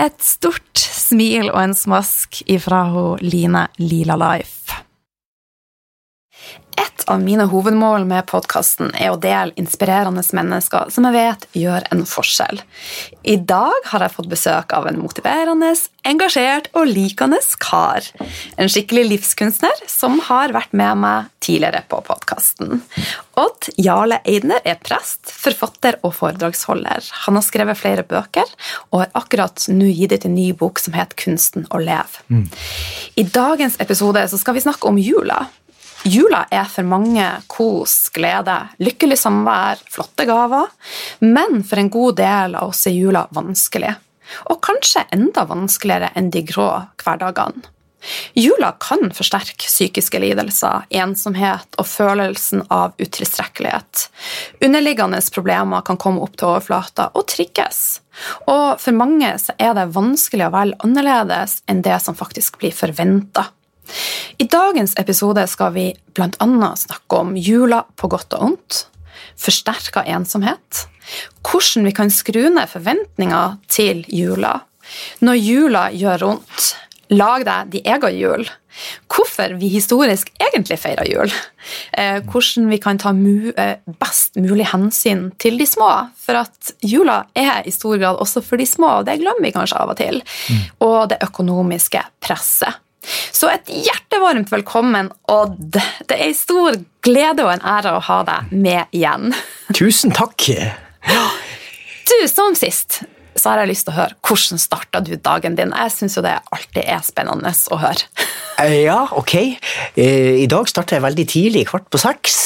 Et stort smil og en smask ifra Line Lila Life. Av mine hovedmål med podkasten er å dele inspirerende mennesker som jeg vet gjør en forskjell. I dag har jeg fått besøk av en motiverende, engasjert og likende kar. En skikkelig livskunstner som har vært med meg tidligere på podkasten. Odd Jarle Eidner er prest, forfatter og foredragsholder. Han har skrevet flere bøker og har akkurat nå gitt ut en ny bok som heter Kunsten å leve. Mm. I dagens episode skal vi snakke om jula. Jula er for mange kos, glede, lykkelig samvær, flotte gaver. Men for en god del av oss er jula vanskelig. Og kanskje enda vanskeligere enn de grå hverdagene. Jula kan forsterke psykiske lidelser, ensomhet og følelsen av utilstrekkelighet. Underliggende problemer kan komme opp til overflata og trigges. Og for mange er det vanskelig å velge annerledes enn det som faktisk blir forventa. I dagens episode skal vi bl.a. snakke om jula på godt og ondt, forsterka ensomhet, hvordan vi kan skru ned forventninger til jula, når jula gjør vondt, lag deg de egen jul, hvorfor vi historisk egentlig feirer jul, eh, hvordan vi kan ta eh, best mulig hensyn til de små, for at jula er i stor grad også for de små, og det glemmer vi kanskje av og til, mm. og det økonomiske presset. Så et hjertevarmt velkommen, Odd. Det er en stor glede og en ære å ha deg med igjen. Tusen takk. Du, som sist så har jeg lyst til å høre hvordan starta du dagen din. Jeg syns jo det alltid er spennende å høre. Eh, ja, ok. Eh, I dag starta jeg veldig tidlig, kvart på seks.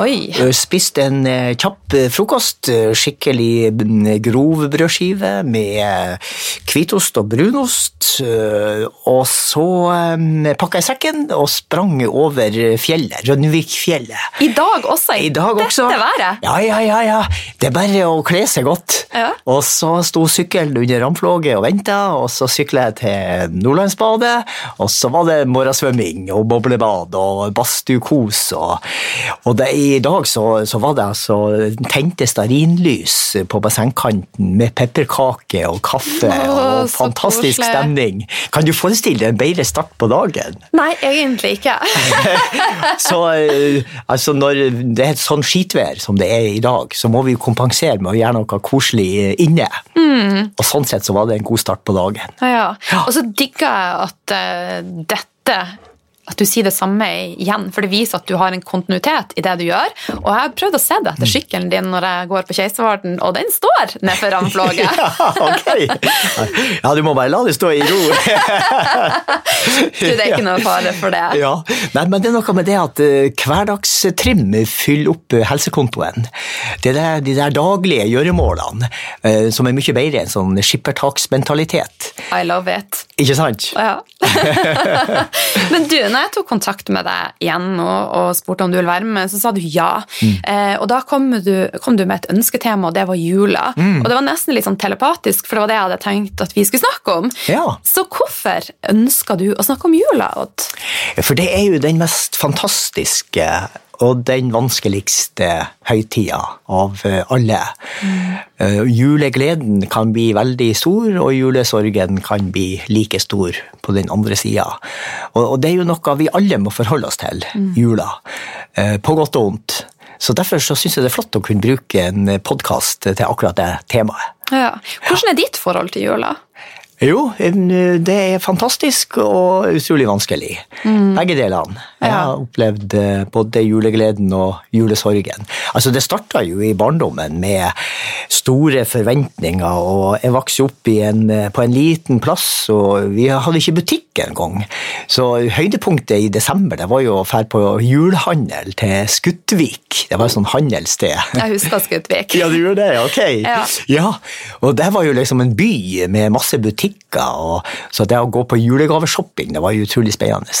Oi. Spist spiste en kjapp frokost. Skikkelig mm, grov brødskive med hvitost og brunost. Og så pakka jeg sekken og sprang over fjellet. Rønvikfjellet. I dag også? I dag dette også. været? Ja, ja, ja, ja. Det er bare å kle seg godt. Ja. Og så sto sykkelen under ramflåget og venta, og så sykla jeg til Nordlandsbadet, og så var det morgensvømming og boblebad og badstukos. Og, og det, i dag så, så, var det altså tente stearinlys på bassengkanten med pepperkake og kaffe Åh, og fantastisk koselig. stemning. Kan du forestille deg en bedre start på dagen? Nei, egentlig ikke. så eh, altså når det er et sånn skitvær som det er i dag, så må vi kompensere med å gjøre noe koselig inne. Mm. Og sånn sett så var det en god start på dagen. Ja, ja. Og så digger jeg at uh, dette at du sier det samme igjen, for det viser at du har en kontinuitet i det du gjør. Og jeg har prøvd å se det etter sykkelen din når jeg går på Keiservarden, og den står nedfor ramflåget. ja, ok. Ja, du må bare la det stå i ro. du, det er ikke noe fare for det. Ja, Nei, men det er noe med det at uh, hverdagstrim fyller opp uh, helsekontoen. Det er de der daglige gjøremålene uh, som er mye bedre enn sånn skippertaksmentalitet. I love it. Ikke sant? Ja. men du, når jeg tok kontakt med deg igjen og, og spurte om du ville være med, så sa du ja. Mm. Eh, og da kom du, kom du, med et ønsketema, og det var jula. Mm. Og det var nesten litt sånn telepatisk, for det var det jeg hadde tenkt at vi skulle snakke om. Ja. Så hvorfor ønska du å snakke om jula, Odd? For det er jo den mest fantastiske og den vanskeligste høytida av eh, alle. Eh, Julegleden kan bli veldig stor, og julesorgen kan bli like stor på den andre sida. Og, det er jo noe vi alle må forholde oss til, jula. eh, På godt og vondt. Så Derfor så syns jeg det er flott å kunne bruke en podkast til akkurat det temaet. Ja. Hvordan er ditt forhold til jula? Jo, det er fantastisk og utrolig vanskelig. Begge delene. Jeg Ja. har opplevd eh, både julegleden og julesorgen. Altså, det starta jo i barndommen med store forventninger, og jeg vokste opp i en, eh, på en liten plass, og vi hadde ikke butikk engang. Så høydepunktet i desember det var jo å dra på julehandel til Skuttvik. Det var et sånt handelssted. Jeg husker Skuttvik. Ja, du gjorde det, ok. Ja. og det var jo liksom en by med masse butikker, og, så det å gå på julegaveshopping, det var utrolig spennende.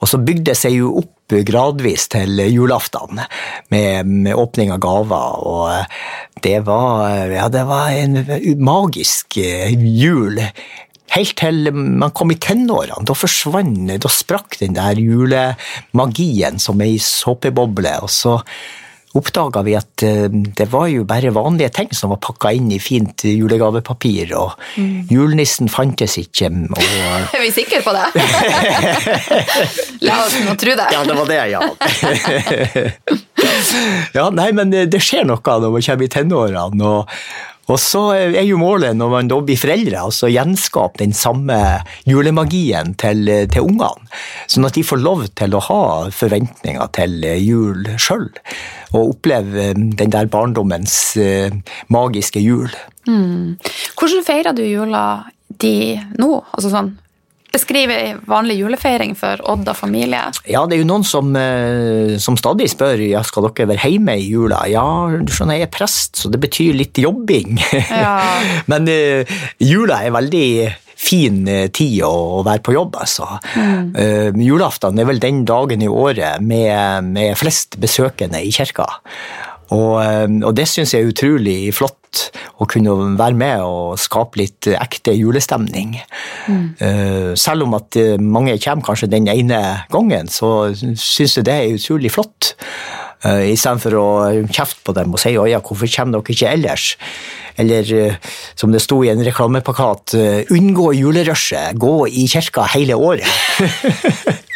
Og så bygde det seg jo opp gradvis til julaften, med, med åpning av gaver, og det var, ja, det var en magisk eh, jul. Helt til man kom i tenårene. Da forsvant Da sprakk den der julemagien som ei såpeboble. Og så oppdaga vi at eh, det var jo bare vanlige ting som var pakka inn i fint julegavepapir, og julenissen fantes ikke. Og Er vi sikre på det? La oss nå tro det. ja, det var det, ja. ja, nei, men det det skjer noe når man kommer i tenårene. Og, og så er jo målet når man da blir foreldre, altså gjenskape den samme julemagien til, til ungene. Sånn at de får lov til å ha forventninger til jul sjøl. Og oppleve den der barndommens eh, magiske jul. Hvordan feirer du jula di nå? Altså sånn, Beskriv vanlig julefeiring for Odd og familie. Ja, det er jo noen som, eh, som stadig spør ja, skal dere være hjemme i jula. Ja, du skjønner, jeg er prest, så det betyr litt jobbing. Ja. Men uh, jula er veldig fin eh, tid å, være på jobb, altså. Eh, julaften er vel den dagen i året med, med flest besøkende i kirka. Og, eh, og det syns jeg er utrolig flott å kunne være med og skape litt ekte julestemning. Eh, Selv om at mange kommer kanskje den ene gangen, så syns jeg det er utrolig flott. Uh, Istedenfor å kjefte på dem og si 'Å ja, hvorfor kommer dere ikke ellers?' Eller uh, som det sto i en reklameplakat, uh, 'Unngå julerushet, gå i kirka hele året'.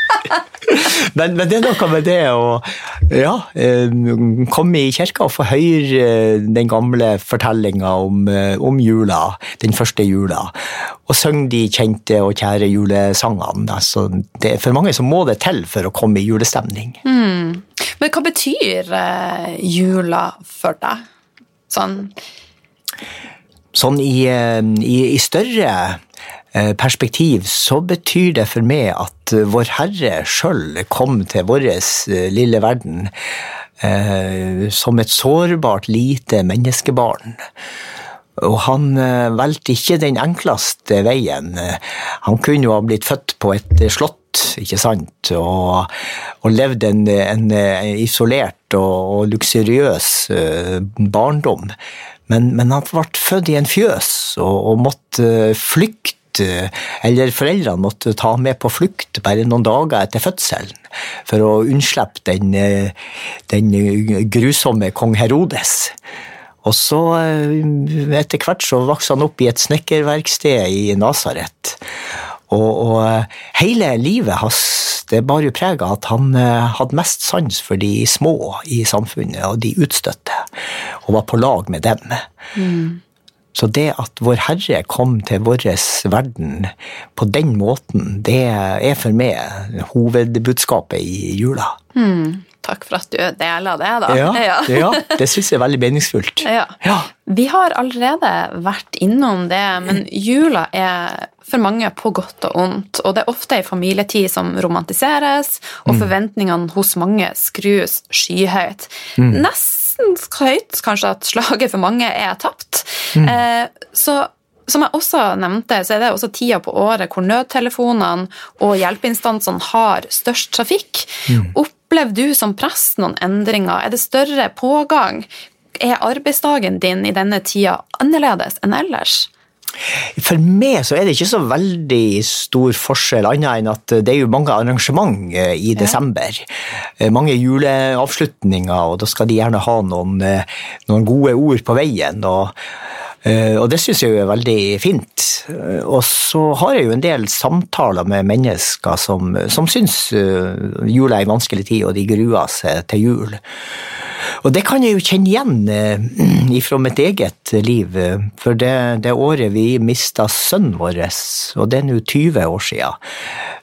men, men det er noe med det å ja, eh, komme i kirka og få høre eh, den gamle fortellinga om, eh, om jula, den første jula, og synge de kjente og kjære julesangene. Altså, det, for mange så må det til for å komme i julestemning. Men hva betyr jula for deg? Sånn Sånn i, i, i større perspektiv så betyr det for meg at eh, Vår Herre sjøl kom til vår eh, lille verden eh, som et sårbart, lite menneskebarn. Og han eh, valgte ikke den enkleste veien. Eh, Han kunne jo ha blitt født på et eh, slott, ikke sant, og, og levd en, en isolert og, og luksuriøs eh, barndom. Men, men han ble født i en fjøs og, og måtte flykte eller foreldrene måtte ta med på flukt bare noen dager etter fødselen for å unnslippe den, eh, den grusomme kong Herodes. Og så eh, etter hvert så vokste han opp i et snekkerverksted i Nasaret. Og, og eh, hele livet hans det bar jo preg av at han eh, hadde mest sans for de små i samfunnet og de utstøtte, og var på lag med dem. Så det at Vår Herre kom til vår verden på den måten, det er for meg hovedbudskapet i jula. Takk for at du deler det, da. Ja, ja det syns jeg er veldig meningsfullt. Ja. Ja. Vi har allerede vært innom det, men jula er for mange på godt og ondt, og det er ofte ei familietid som romantiseres, og forventningene hos mange skrus skyhøyt. Nesten så høyt kanskje at slaget for mange er tapt. Eh, så som jeg også nevnte, så er det også tida på året hvor nødtelefonene og hjelpeinstansene har størst trafikk. Opplever du som prest noen endringer? Er det større pågang? Er arbeidsdagen din i denne tida annerledes enn ellers? For meg så er det ikke så veldig stor forskjell, annet enn at det er jo mange arrangement eh, i desember. Ja. Mange juleavslutninger, og da skal de gjerne ha noen, noen gode ord på veien. og Eh, og det syns jeg er veldig fint. Eh, og så har jeg jo en del samtaler med mennesker som, som syns eh, jula er en vanskelig tid, og de gruer seg til jul. Og det kan jeg jo kjenne igjen ifra mitt eget liv. For det, det året vi mista sønnen vår, og det er nå 20 år siden,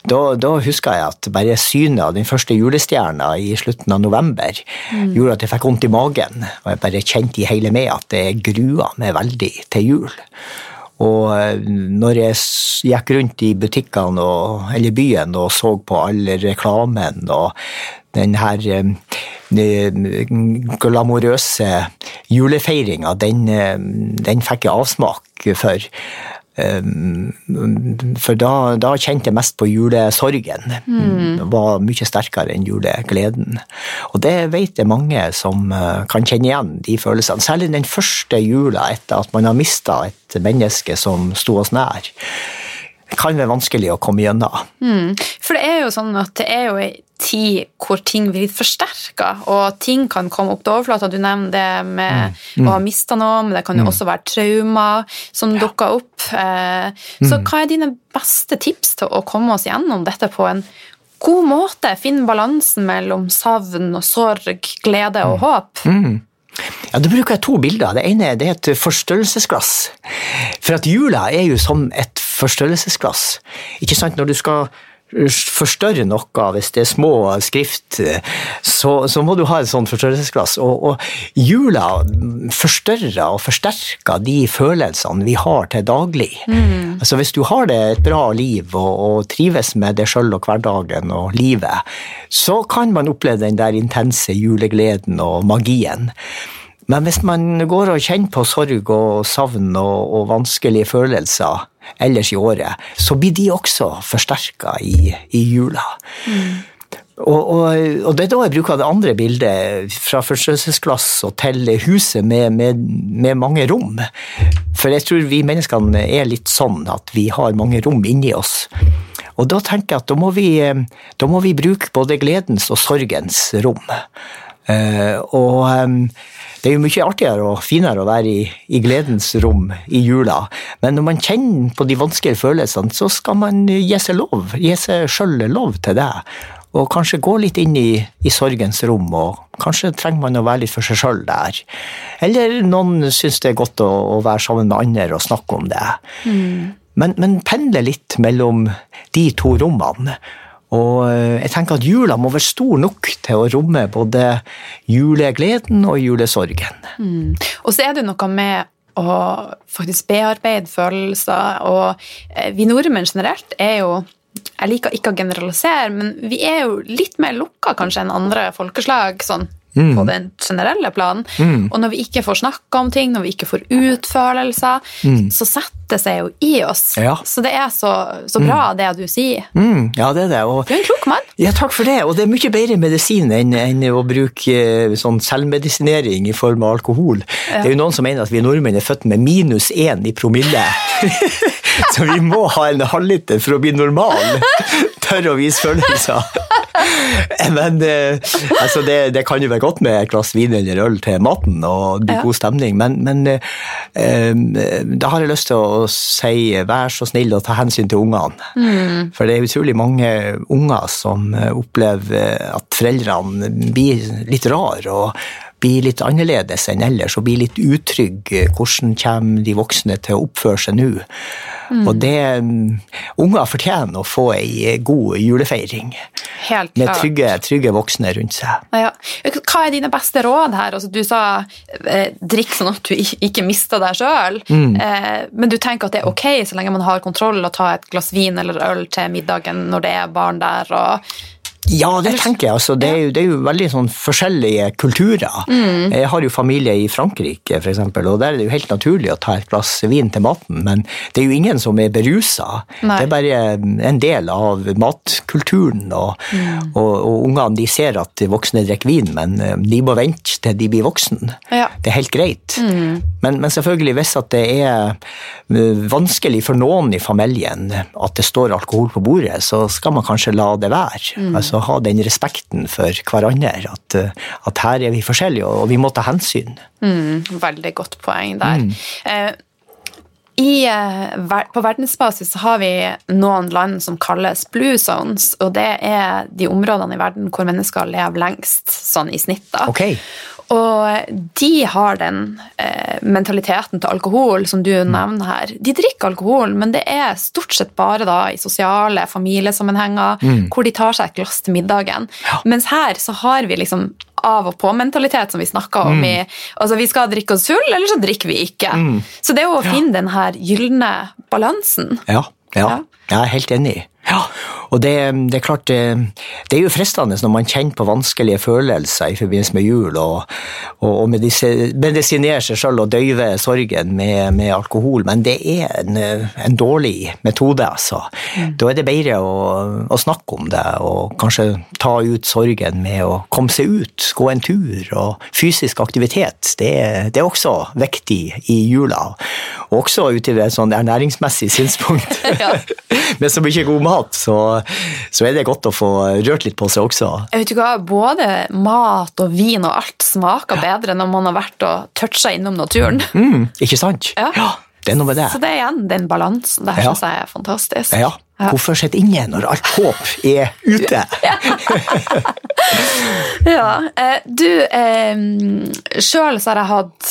da, da husker jeg at bare synet av den første julestjerna i slutten av november mm. gjorde at jeg fikk vondt i magen. Og jeg bare kjente i hele meg at det grua meg veldig til jul. Og eh, når jeg gikk rundt i butikkene eller byen og så på all reklamen og den her eh, glamorøse julefeiringa, den, eh, den fikk jeg avsmak for. Ehm, for da, da, kjente jeg mest på julesorgen. Mm. Det var mye sterkere enn julegleden. Og det vet jeg mange som eh, kan kjenne igjen de følelsene. Særlig den første jula etter at man har mista et menneske som sto oss nær. Det kan være vanskelig å komme gjennom. Mm. For det er jo sånn at det er jo tid hvor ting blir litt forsterka, og ting kan komme opp til overflata. Du nevner det med mm. å ha mista noe, men det kan jo mm. også være traumer som ja. dukker opp. Eh, så mm. hva er dine beste tips til å komme oss gjennom dette på en god måte? Finne balansen mellom savn og sorg, glede og mm. håp? Mm. Ja, Da bruker jeg to bilder. Det ene det er et forstørrelsesglass. For at jula er jo som et forstørrelsesglass. Ikke sant? Når du skal forstørre noe, hvis det er små skrift, så, så må du ha et sånt forstørrelsesglass. Og, og, jula forstørrer og forsterker de følelsene vi har til daglig. Mm. Altså Hvis du har det et bra liv og, og trives med det sjøl og hverdagen og livet, så kan man oppleve den der intense julegleden og magien. Men hvis man går og kjenner på sorg og savn og, og vanskelige følelser, ellers i året, så blir de også forsterka i, i, jula. Mm. Og, og, og, det er da jeg bruker det andre bildet, fra forstørrelsesglass og til huset med, med, med, mange rom. For jeg tror vi menneskene er litt sånn at vi har mange rom inni oss. Og da tenker jeg at da må vi, da må vi bruke både gledens og sorgens rom. Uh, og det er jo mye artigere og finere å være i, i, gledens rom i jula, men når man kjenner på de vanskelige følelsene, så skal man gi seg lov, gi seg sjøl lov til det. Og kanskje gå litt inn i, i, sorgens rom, og kanskje trenger man å være litt for seg sjøl der. Eller noen syns det er godt å, å, være sammen med andre og snakke om det. Mm. Men, men pendle litt mellom de to rommene. Og eh, jeg tenker at jula må være stor nok til å romme både julegleden og julesorgen. Mm. Og så er det noe med å faktisk bearbeide følelser, og eh, vi nordmenn generelt er jo jeg liker ikke å generalisere, men vi er jo litt mer lukka kanskje enn andre folkeslag. sånn Mm. på den generelle planen. Mm. Og når vi ikke får snakka om ting, når vi ikke får utfølelser, mm. så setter det seg jo i oss. Ja. Så det er så, så bra, mm. det du sier. Mm. Ja, det er det. Og, du er en klok mann. Ja, takk for det. Og det er mye bedre medisin enn, enn å bruke eh, sånn selvmedisinering i form av alkohol. Ja. Det er jo noen som mener at vi nordmenn er født med minus én i promille. så vi må ha en halvliter for å bli normal. Tørre å vise følelser. Men eh, altså det, det, kan jo være godt med et glass vin eller øl til maten og det blir ja. god stemning, men, men eh, da har jeg lyst til å si vær så snill og ta hensyn til ungene. Mm. For det er utrolig mange unger som opplever at foreldrene blir litt rar og blir litt annerledes enn ellers og blir litt utrygg. Hvordan kommer de voksne til å oppføre seg nå? Mm. Og det Unger fortjener å få ei god julefeiring. Helt med trygge, trygge, voksne rundt seg. Ja. Hva er dine beste råd her? Altså, du sa eh, drikk sånn at du ikke mister deg sjøl. Mm. Eh, men du tenker at det er ok så lenge man har kontroll, å ta et glass vin eller øl til middagen når det er barn der? og Ja, det tenker jeg. Altså, det, er jo, det, er jo, veldig sånn forskjellige kulturer. Mm. Jeg har jo familie i Frankrike, for eksempel, og der er det jo helt naturlig å ta et glass vin til maten, men det er jo ingen som er berusa. Det er bare en del av matkulturen, og, mm. og, og ungene de ser at voksne drikker vin, men eh, de må vente til de blir voksne. Ja. Det er helt greit. Mm. Men, men, selvfølgelig, hvis at det er eh, vanskelig for noen i familien at det står alkohol på bordet, så skal man kanskje la det være. Mm. Altså, ha den respekten for hverandre. At, eh, at, her er vi forskjellige, og vi må ta hensyn. Mm, veldig godt poeng der. Mm. Eh, i, eh, på verdensbasis har vi noen land som kalles blue zones, og det er de områdene i verden hvor mennesker lever lengst, sånn i snitt. da. Okay. Og de har den eh, mentaliteten til alkohol som du nevner her. De drikker alkohol, men det er stort sett bare da i sosiale familiesammenhenger mm. hvor de tar seg et glass til middagen. Ja. Mens her så har vi liksom av og på-mentalitet som vi snakka om. Mm. I, altså Vi skal drikke oss full, eller så drikker vi ikke. Mm. Så det er jo å finne den her gylne balansen. Ja, ja, ja. jeg er helt enig. Ja, og det, det, er klart det, det, er jo fristende når man kjenner på vanskelige følelser i forbindelse med jul, og, og, og medisinerer seg sjøl og døyver sorgen med, med, alkohol, men det er en, en dårlig metode, altså. Mm. Da er det bedre å, å, snakke om det og kanskje ta ut sorgen med å komme seg ut, gå en tur, og fysisk aktivitet. Det, det er også viktig i jula. Og også ut i et sånn ernæringsmessig synspunkt. med så mye god mat, så, så, er det godt å få rørt litt på seg også. Jeg vet ikke hva, Både mat og vin og alt smaker ja. bedre når man har vært og toucha innom naturen. Mm, ikke sant? Ja. ja. Det er noe med det. Så det er igjen den balansen. Det her ja. syns jeg er fantastisk. Ja. Hvorfor sitte inne når alt håp er ute? ja. Eh, du, eh, sjøl så har jeg hatt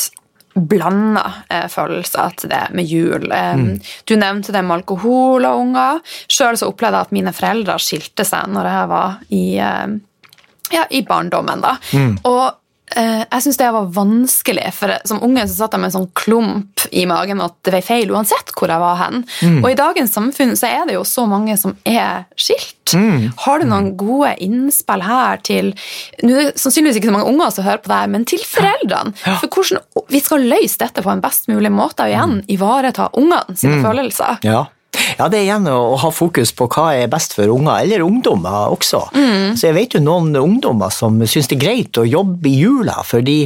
blanda eh, følelser til det med jul. Eh, mm. Du nevnte det med alkohol og unger. Sjøl opplevde jeg at mine foreldre skilte seg når jeg var i, eh, ja, i barndommen. da. Mm. Og jeg syns det var vanskelig, for som unge så satt jeg med en sånn klump i magen at det var feil uansett hvor jeg var hen. Mm. Og i dagens samfunn så er det jo så mange som er skilt. Mm. Har du noen gode innspill her til Nå er det sannsynligvis ikke så mange unger som hører på deg, men til foreldrene. Ja. For hvordan vi skal løse dette på en best mulig måte, og igjen mm. ivareta ungene sine mm. følelser. Ja. Ja, det er igjen å ha fokus på hva er best for unger, eller ungdommer også. Mm. Så jeg vet jo noen ungdommer som syns det er greit å jobbe i jula, fordi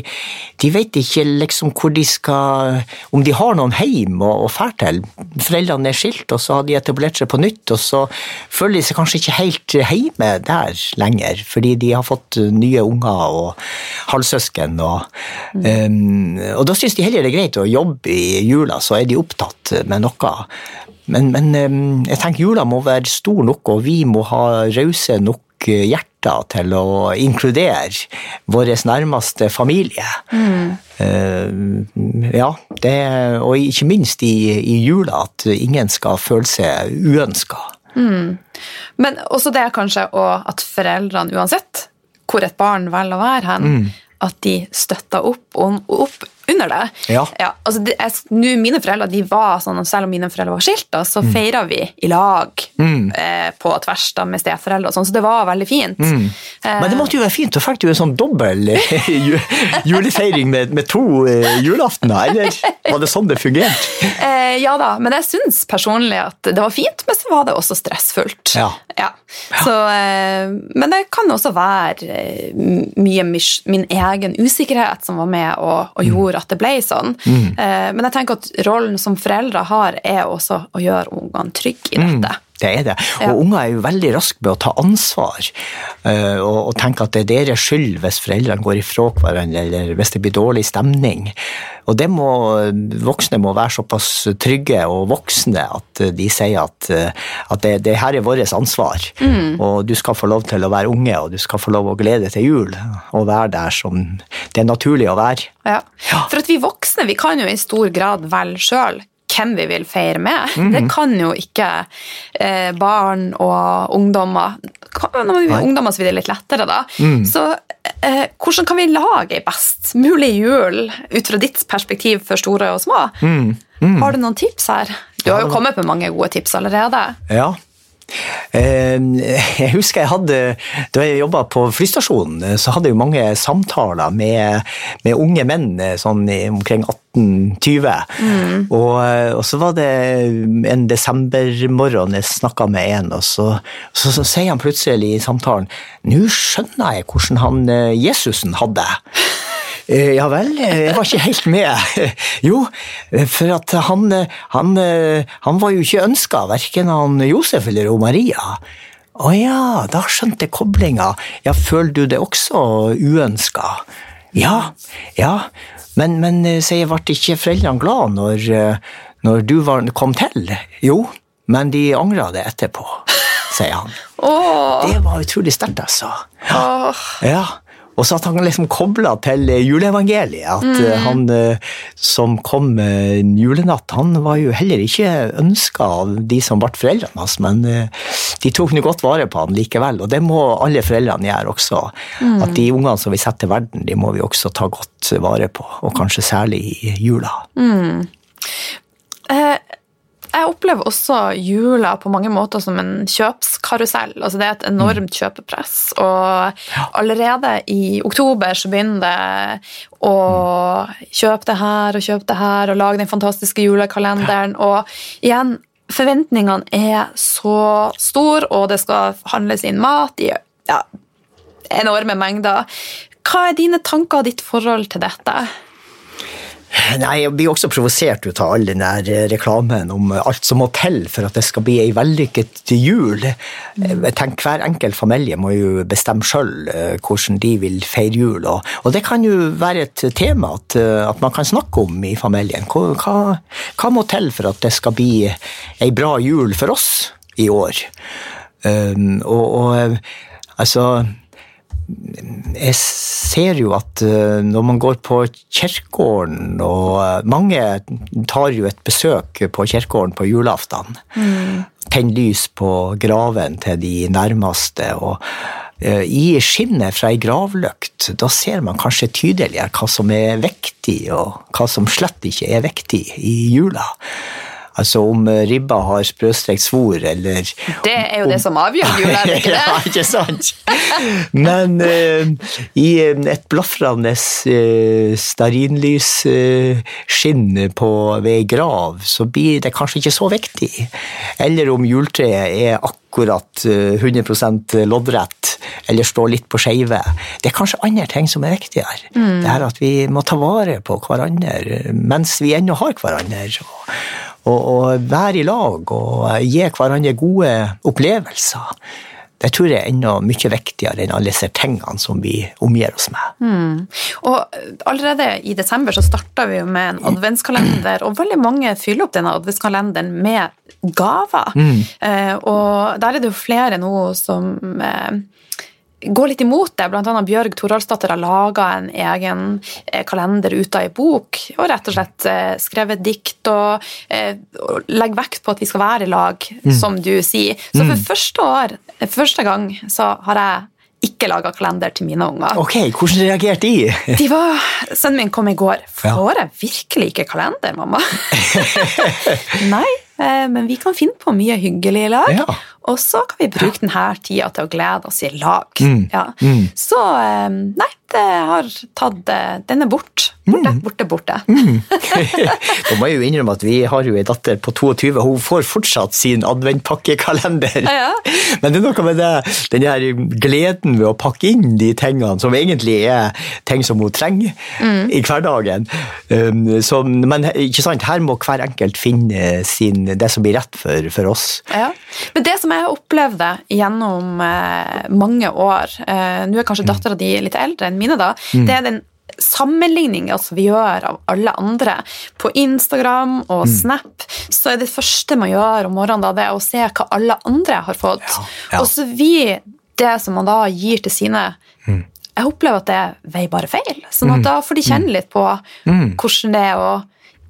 de vet ikke liksom hvor de skal Om de har noen hjem å, å fære til. Foreldrene er skilt, og så har de etablert seg på nytt, og så føler de seg kanskje ikke helt hjemme der lenger, fordi de har fått nye unger og halvsøsken. Og, mm. um, og da syns de heller det er greit å jobbe i jula, så er de opptatt med noe. Men, men, jeg tenker jula må være stor nok, og vi må ha rause nok hjerter til å inkludere vår nærmeste familie. Mm. Uh, ja, det, og ikke minst i, i, jula, at ingen skal føle seg uønska. Mm. Men også det kanskje at foreldrene, uansett hvor et barn velger å være hen, mm. at de støtter opp, opp under det. Ja. ja altså det, jeg, nu, mine foreldre de var sånn, og Selv om mine foreldre var skilt, da, så mm. feira vi i lag mm. eh, på tvers da, med steforeldre. Sånn, så det var veldig fint. Mm. Eh, Men det måtte jo være fint. Da fikk du en sånn dobbel eh, julefeiring med, med to eh, julaftener, eller var det sånn det fungerte? Eh, ja da, men jeg syns personlig at det var fint, men så var det også stressfullt. Ja. Ja. Så, eh, men det kan også være mye min egen usikkerhet som var med og, og gjorde at det ble sånn. Mm. Eh, men jeg tenker at rollen som foreldre har, er også å gjøre ungene trygge i dette. Det er det. Og ja. unger er jo veldig raske med å ta ansvar uh, og, og, tenke at det er deres skyld hvis foreldrene går ifra hverandre eller hvis det blir dårlig stemning. Og det må, voksne må være såpass trygge og voksne at de sier at, uh, at det, det, her er vårt ansvar. Mm. Og du skal få lov til å være unge, og du skal få lov å glede til jul og være der som det er naturlig å være. Ja. For at vi voksne vi kan jo i stor grad velge sjøl hvem vi vil feire med. Mm -hmm. Det kan jo ikke eh, barn og ungdommer. Når vi er ungdommer så blir det litt lettere, da. Mm. Så eh, hvordan kan vi lage ei best mulig jul ut fra ditt perspektiv for store og små? Mm. Har du noen tips her? Du har jo kommet med mange gode tips allerede. Ja, Jeg husker jeg hadde, da jeg jobba på flystasjonen, så hadde jeg mange samtaler med, med unge menn sånn omkring 18-20. Mm. og så var det en desembermorgen jeg snakka med en, og så, så, så sier han plutselig i samtalen Nå skjønner jeg hvordan han eh, Jesusen hadde det. Eh, Ja vel, eh, jeg var ikke helt med. Jo, eh, for at han, han, han var jo ikke ønska, verken han Josef eller Maria. Å ja, da skjønte jeg koblinga. Ja, føler du det også uønska? Ja, ja, men, men sier jeg, ble ikke foreldrene glad når, når du var, kom til? Jo, men de angra det etterpå, sier han. Åh, Det var utrolig sterkt, altså. åh. Ja, og så at han liksom kobla til eh, juleevangeliet. At mm. han eh, som kom eh, julenatt, han var jo heller ikke ønska av de som ble foreldrene hans, men eh, de tok nå godt vare på han likevel. Og det må alle foreldrene gjøre også. At de ungene som vi setter til verden, de må vi også ta godt vare på. Og kanskje særlig i jula. Eh, Jeg opplever også jula på mange måter som en kjøpskarusell. Altså det er et enormt kjøpepress. Og allerede i oktober så begynner det å kjøpe det her og kjøpe det her og lage den fantastiske julekalenderen. Og igjen, forventningene er så store, og det skal handles inn mat i ja, enorme mengder. Hva er dine tanker og ditt forhold til dette? Nei, Jeg blir også provosert ut av all den der eh, reklamen om alt som må til for at det skal bli ei vellykket jul. Jeg tenker Hver enkelt familie må jo bestemme sjøl hvordan de vil feire jul. Og, og det kan jo være et tema at, eh, at man kan snakke om i familien. Hva, hva, hva må til for at det skal bli ei bra jul for oss i år? Um, og, og eh, altså jeg ser jo at eh, når man går på kirkegården, og eh, mange tar jo et besøk på kirkegården på julaften, tenner lys på graven til de nærmeste, og eh, i skinnet fra ei gravlykt, da ser man kanskje tydeligere hva som er viktig, og hva som slett ikke er viktig i jula. Altså om eh, ribba har sprøstrekt svor, eller Det er jo det som avgjør jula, er det ikke ja, ikke sant? Men eh, i eh, et blafrende uh, stearinlysskinn på ved ei grav, så blir det kanskje ikke så viktig. Eller om juletreet er akkurat eh, 100% loddrett, eller står litt på skeive. Det er kanskje andre ting som er viktigere. Det er at vi må ta vare på hverandre mens vi ennå har hverandre. Og, og, og være i lag og gi hverandre gode opplevelser. Det tror jeg er enda mye viktigere enn alle disse tingene som vi omgir oss med. Og allerede i desember så starta vi jo med en adventskalender, og veldig mange fyller opp denne adventskalenderen med gaver. Eh, og der er det jo flere nå som eh, går litt imot det. Blant annet Bjørg Toralsdatter har laga en egen eh, kalender ut av ei bok, og rett og slett eh, skrevet dikt og, eh, og legger vekt på at vi skal være i lag, som du sier. Så for første år, første gang, så har jeg ikke laga kalender til mine unger. Ok, hvordan reagerte de? De var, Sønnen min kom i går. Får jeg virkelig ikke kalender, mamma? Nei, men vi kan finne på mye hyggelig i lag. Ja. Og så kan vi bruke denne tida til å glede oss i lag. Mm. Ja. Så eh, nei, det har tatt denne er bort. Borte, Mm. borte, borte. Da må jeg jo innrømme at vi har jo en datter på 22, hun får fortsatt sin adventpakkekalender. Ja. Men det er noe med det, den der gleden ved å pakke inn de tingene som egentlig er ting som hun trenger Mm. i hverdagen. Um, som, men ikke sant, her må hver enkelt finne sin, det som blir rett for, for oss. Ja. Men det som jeg opplevde gjennom eh, mange år eh, Nå er kanskje dattera di litt eldre enn mine, da. Det er den sammenligninga som vi gjør av alle andre. På Instagram og Snap så er det første man gjør om morgenen, da, det er å se hva alle andre har fått. Ja, ja. Og så vi det som man da gir til sine Jeg opplever at det veier bare feil. Sånn at da får de kjenne litt på hvordan det er å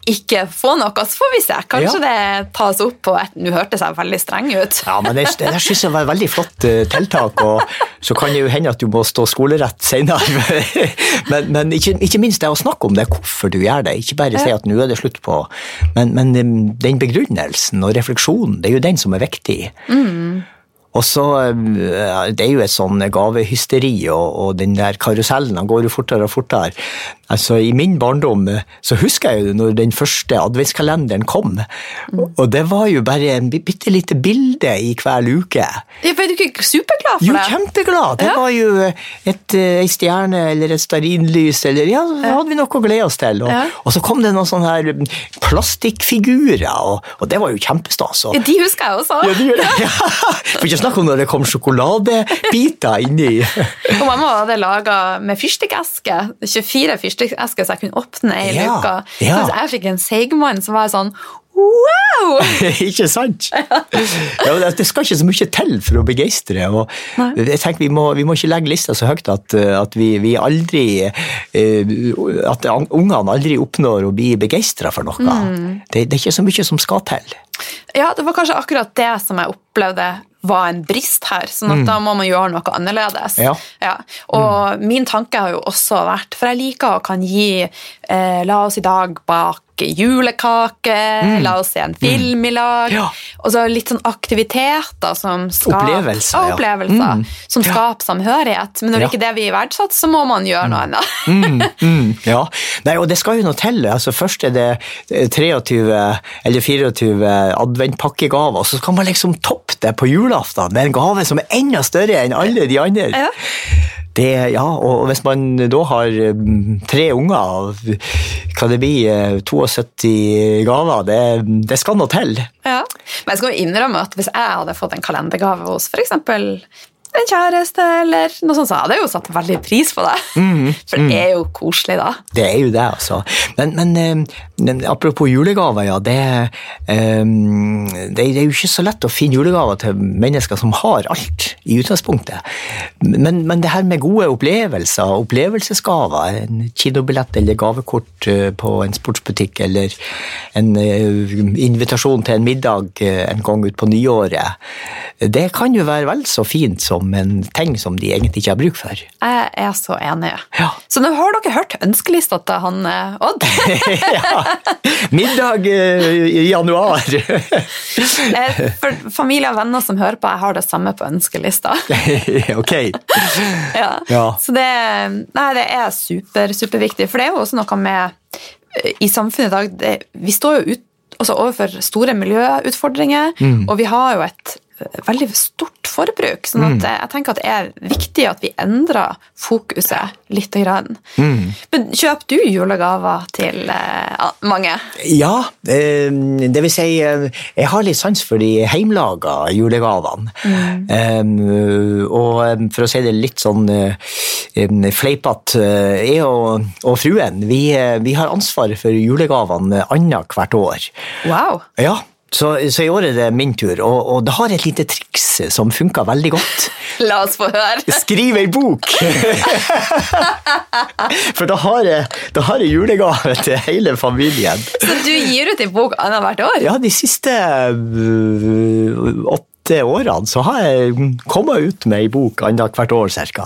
ikke få noe, så får vi se. Kanskje Ja. det tas opp på et Nå hørtes jeg veldig streng ut. Ja, men det, det der synes jeg var et veldig flott eh, tiltak, og så kan det jo hende at du må stå skolerett senere. men men ikke, ikke minst det å snakke om det, hvorfor du gjør det. Ikke bare si at nå er det slutt på, men, men eh, den begrunnelsen og refleksjonen, det er jo den som er viktig. Og så, eh, Det er jo et sånn gavehysteri, og, og den der karusellen den går jo fortere og fortere. Altså, I min barndom eh, så husker jeg jo når den første adventskalenderen kom. Og det var jo bare en bi- bitte lite bilde i hver luke. for ble du ikke superglad for det? Jo, kjempeglad! Det Ja. var jo et, eh, ei stjerne eller et stearinlys, eller ja, det hadde vi noe å glede oss til. Og, Ja. og så kom det noen sånne her mm, plastikkfigurer, og, og det var jo kjempestas. og- Ja, de husker jeg også. ja, de. Ja. Snakke om når det kom sjokoladebiter inni. Og mamma hadde laga med fyrstikkeske. 24 fyrstikkesker så jeg kunne åpne ei Ja, luke. ja. Så jeg fikk en seigmann som var sånn wow! ikke sant? Ja, det, skal ikke så mye til for å begeistre. jeg tenker Vi må, vi må ikke legge lista så høyt at, at vi, vi aldri eh, At ungene aldri oppnår å bli begeistra for noe. Mm. Det, det er ikke så mye som skal til. Ja, det var kanskje akkurat det som jeg opplevde var en brist her, sånn at da må man gjøre noe annerledes. Ja. Ja. Og min tanke har jo også vært, for jeg liker å kan gi, eh, la oss i dag bake julekake, la oss se en film i lag, Mm. Ja. og så litt sånn aktiviteter som skaper, Opplevelser, ja. opplevelser Mm. som skaper samhørighet, men når det Ja. ikke er det vi verdsatt, så må man gjøre noe annet. Mm, mm, ja. Nei, og det skal jo noe til. Altså, først er det eh, 23 eller 24 adventpakkegaver, så skal man liksom toppe det på julaften med en gave som er enda større enn alle de andre. Ja. Det, ja, og hvis man da har mm, tre unger, hva det blir, eh, 72 gaver, det, det skal noe til. Ja. Men jeg skal jo innrømme at hvis jeg hadde fått en kalendergave hos eksempel en kjæreste, eller noe sånt, så hadde jeg jo satt veldig pris på det. For det er jo koselig, da. Det er jo det, altså. Men, men, eh, men apropos julegaver, ja. Det, um, det, det er jo ikke så lett å finne julegaver til mennesker som har alt i utgangspunktet. Men, men det her med gode opplevelser, opplevelsesgaver, en kinobillett eller gavekort eh, på en sportsbutikk, eller en uh, invitasjon til en middag eh, en gang utpå nyåret, det kan jo være vel så fint som en ting som de egentlig ikke har bruk for. Jeg er så enig. Ja. Så nå har dere hørt ønskelista til han Odd. ja. Middag eh, i januar. Eh, For familie og venner som hører på, jeg har det samme på ønskelista. ok. Ja. Ja. Så det, nei, det er super, superviktig. For det er jo også noe med eh, I samfunnet i dag det, Vi står jo ut, altså overfor store miljøutfordringer, Mm. og vi har jo et veldig stort forbruk. sånn Mm. at mm. jeg tenker at det er viktig at vi endrer fokuset litt. Grann. Mm. Men kjøper du julegaver til eh, mange? Ja, eh, det vil si eh, Jeg har litt sans for de heimlaga julegavene. Eh, og eh, for å si det litt sånn uh, fleipete, eh, jeg og, og fruen vi, eh, vi har ansvaret for julegavene annethvert år. Wow! Ja, så, så i år er det min tur, og, og det har et lite triks som funker veldig godt. La oss få høre. Skriv ei bok! For da har, jeg, da har jeg julegave til hele familien. Så du gir ut en bok annethvert år? Ja, de siste øh, åtte årene så har jeg kommet ut med ei bok annethvert år cirka.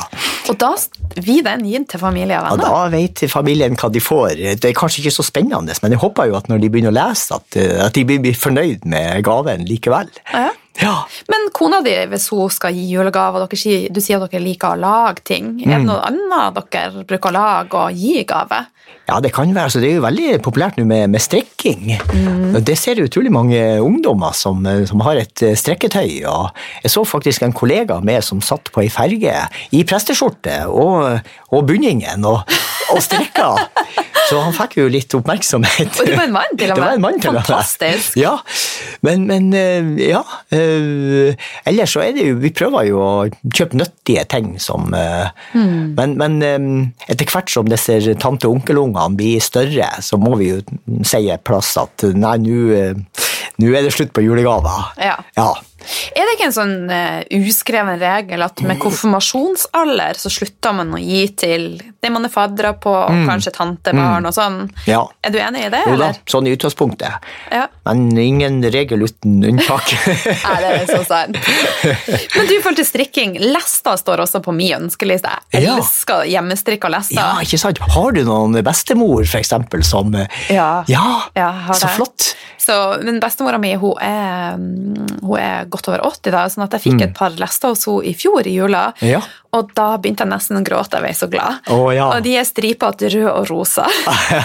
Og da vi den gir til familie og venner? Ja, da vet familien hva de får. Det er kanskje ikke så spennende, men jeg håper jo at når de begynner å lese, at, øh, at de blir blir fornøyd med gaven likevel. Ja. Ja. Men kona di, hvis hun skal gi julegaver, du sier at dere liker å lage ting. Er det Mm. noe annet dere bruker å lage og gi gave? Ja, det kan være. Så det er jo veldig populært nå med, med strikking. Mm. Det ser utrolig mange ungdommer som, eh, som har et eh, strekketøy. Og jeg så faktisk en kollega med som satt på ei ferge i presteskjorte og, og bunningen og, og strikka. Så han fikk jo litt oppmerksomhet. Og det var en mann til og med. Fantastisk. Ja, men, men eh, ja. eh, Ellers så er det jo Vi prøver jo å kjøpe nyttige ting som Hmm. Men, men etter hvert som disse tante- og onkelungene blir større, så må vi jo si et plass at nei, nå er det slutt på julegaver. Ja. ja. Er det ikke en sånn uh, uskreven regel at med konfirmasjonsalder så slutter man å gi til det man er faddere på, og kanskje tantebarn og sånn? Ja. Er du enig i det, Jo da, eller? sånn i utgangspunktet. Ja. Men ingen regel uten unntak. Nei, det er så sant. Men du følte strikking. Lester står også på min ønskeliste. Jeg Ja. elsker hjemmestrikka lester. ja, ikke sant? Har du noen bestemor, for eksempel, som eh, Ja. Ja, Ja, så det. flott. Så, men bestemora mi hun er, mm, hun er godt over 80, da, sånn at jeg fikk et par lester hos henne i fjor i jula. Mm. Ja. Og da begynte jeg nesten å gråte, jeg ble så glad. Oh, ja. Og de er stripete rød og rosa.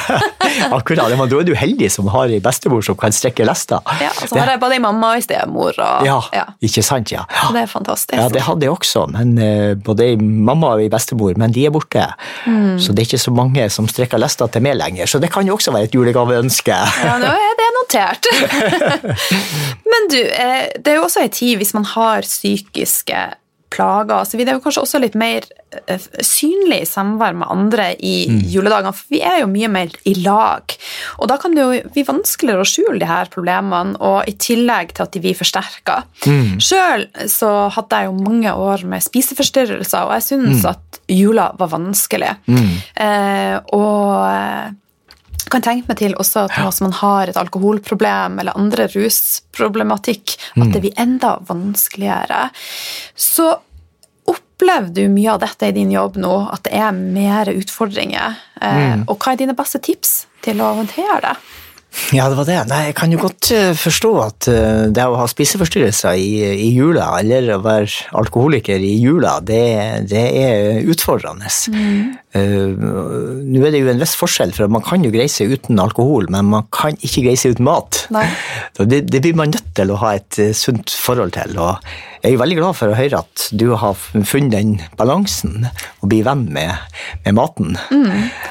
Akkurat, men Da er du heldig som har ei bestemor som kan strekke lester. Ja, og så har jeg både mamma og en stemor. Og, ja, ja. ikke sant? Ja. Så det er fantastisk. Ja, det hadde jeg også, men uh, både ei mamma og ei bestemor, men de er borte. Mm. Så det er ikke så mange som strekker lester til meg lenger, så det kan jo også være et julegaveønske. Ja, nå er det notert. Men du, eh, det er jo også en tid hvis man har psykiske plager, så vi er jo kanskje også litt mer eh, synlig i samvær med andre i juledagene, for vi er jo mye mer i lag. Og da kan det jo bli vanskeligere å skjule de her problemene, og i tillegg til at de blir forsterka. Sjøl så hadde jeg jo mange år med spiseforstyrrelser, og jeg syns at jula var vanskelig. Eh, og eh, kan tenke meg til også at når man har et alkoholproblem eller andre rusproblematikk, at det blir enda vanskeligere. Så opplever du mye av dette i din jobb nå, at det er mer utfordringer? Mm. Og hva er dine beste tips til å håndtere det? Ja, det var det. Nei, jeg kan jo godt eh, forstå at eh, det å ha spiseforstyrrelser i, i jula, eller å være alkoholiker i jula, det, det er utfordrende. Eh, Nå er det jo en viss forskjell, for man kan jo greie seg uten alkohol, men man kan ikke greie seg uten mat. Det, det blir man nødt til å ha et uh, sunt forhold til. og Jeg er veldig glad for å høre at du har funnet den balansen og blir venn med, med maten.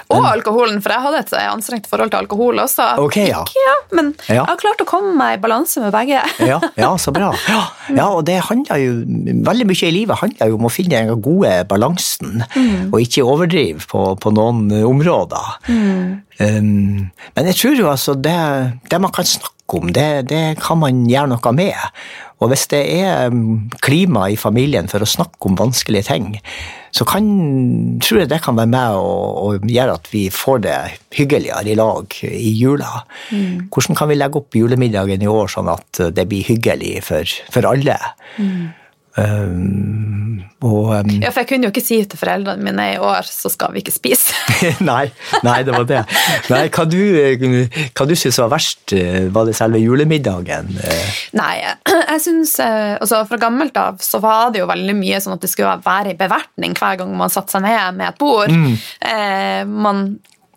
Og alkoholen, for jeg hadde et anstrengt forhold til alkohol også. Okay, ja. Ikke, ja, men Ja. jeg har klart å komme meg i balanse med begge. Ja, ja, så bra. Ja, ja, og det handler jo Veldig mye i livet handler jo om å finne den gode balansen, og ikke overdrive på, på noen områder. Um, men jeg tror jo altså det, det man kan snakke om, det, det kan man gjøre noe med. Og hvis det er um, klima i familien for å snakke om vanskelige ting, så kan, tror jeg det kan være med å, gjøre at vi får det hyggeligere i lag i jula. Hvordan kan vi legge opp julemiddagen i år sånn at det blir hyggelig for, for alle? Um, og um, Ja, for jeg kunne jo ikke si til foreldrene mine i år så skal vi ikke spise. nei, nei, det var det. Nei, hva du, hva du synes var verst? Var det selve julemiddagen? Nei, jeg synes, eh, altså Fra gammelt av så var det jo veldig mye sånn at det skulle være i bevertning hver gang man satte seg ned med et bord. Eh, man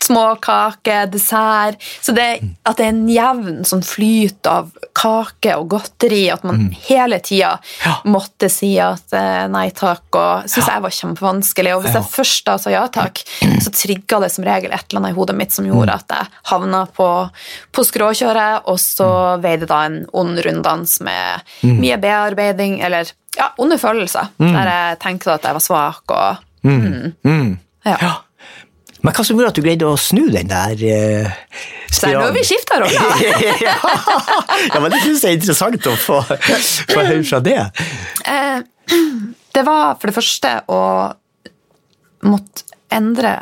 Småkake, dessert Så det, at det er en jevn sånn flyt av kake og godteri, at man hele tida Ja. måtte si at eh, nei takk, og syns jeg var kjempevanskelig. Og hvis jeg først da sa ja takk, så trigga det som regel et eller annet i hodet mitt som gjorde at jeg havna på, på skråkjøret, og så veide da en ond runddans med mye bearbeiding, eller ja, onde følelser, der jeg tenkte at jeg var svak og Mm. ja. Ja. Men hva som gjorde at du greide å snu den der uh, Så nå har vi skifta roller. ja. ja, men det syns jeg er interessant å få, få høre fra det. Eh, det var for det første å måtte endre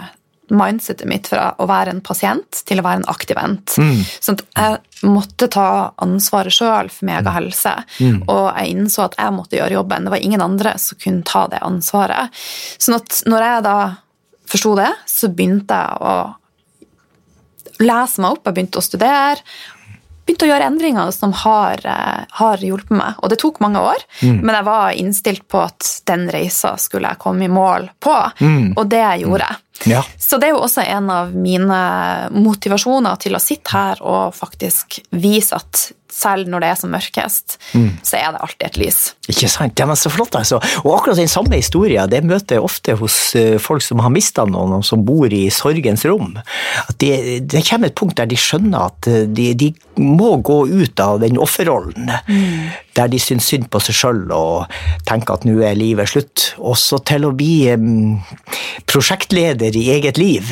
mindsetet mitt fra å være en pasient til å være en aktiv vent. Mm. Sånn at jeg måtte ta ansvaret sjøl for meg og helse. Og jeg innså at jeg måtte gjøre jobben. Det var ingen andre som kunne ta det ansvaret. Sånn at når jeg da forsto det, så begynte jeg å lese meg opp. Jeg begynte å studere begynte å gjøre endringer som har, eh, har hjulpet meg. Og det tok mange år, men jeg var innstilt på at den reisa skulle jeg komme i mål på, og det gjorde jeg. Ja. Så det er jo også en av mine motivasjoner til å sitte her og faktisk vise at selv når det er som mørkest, så er det alltid et lys. Ikke sant? Ja, men så flott, altså. Og akkurat den samme historien det møter jeg ofte hos eh, folk som har mista noen, og som bor i sorgens rom. At det, det kommer et punkt der de skjønner at eh, de, de må gå ut av den offerrollen. Der de syns synd på seg sjøl og tenker at nå er livet slutt. Og så til å bli um, prosjektleder i eget liv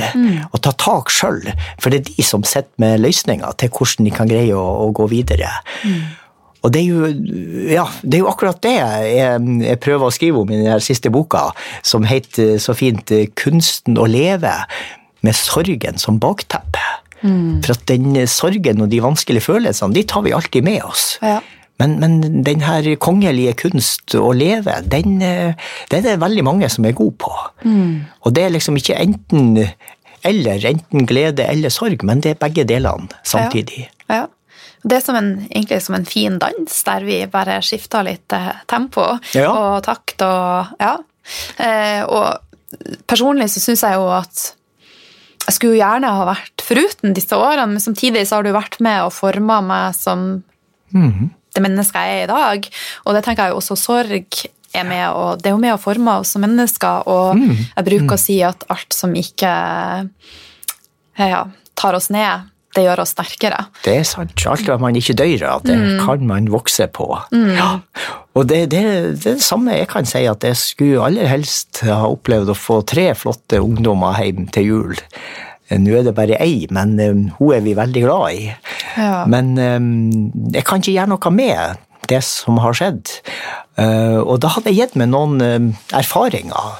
og ta tak sjøl. For det er de som sitter med løsninger til hvordan de kan greie å, å gå videre. Og det er, jo, ja, det er jo akkurat det jeg, jeg prøver å skrive om i den siste boka, som heter så fint 'Kunsten å leve med sorgen som bakteppe'. Mm. For at den sorgen og de vanskelige følelsene, de tar vi alltid med oss. Ja. Men, men den her kongelige kunst å leve, den, den er det veldig mange som er gode på. Mm. Og det er liksom ikke enten eller, enten glede eller sorg, men det er begge delene samtidig. Ja. ja. Det er som en, egentlig som en fin dans, der vi bare skifter litt eh, tempo ja. og takt og Ja. Eh, og personlig så syns jeg jo at jeg skulle gjerne ha vært foruten disse årene, men samtidig så har du vært med og forma meg som mm. Det mennesket jeg er i dag. Og det tenker jeg jo også sorg er med og Det er jo med å forme oss som mennesker, og mm. jeg bruker mm. å si at alt som ikke ja, tar oss ned, det gjør oss sterkere. Det er sant. Alt hva man ikke dør av, det mm. kan man vokse på. Mm. Ja. Og det, det, det, det samme jeg kan si, at jeg skulle aller helst ha opplevd å få tre flotte ungdommer hjem til jul. Nå er det bare ei, men um, hun er vi veldig glad i. Ja. Men um, jeg kan ikke gjøre noe med det som har skjedd. Og da hadde jeg gitt meg noen erfaringer.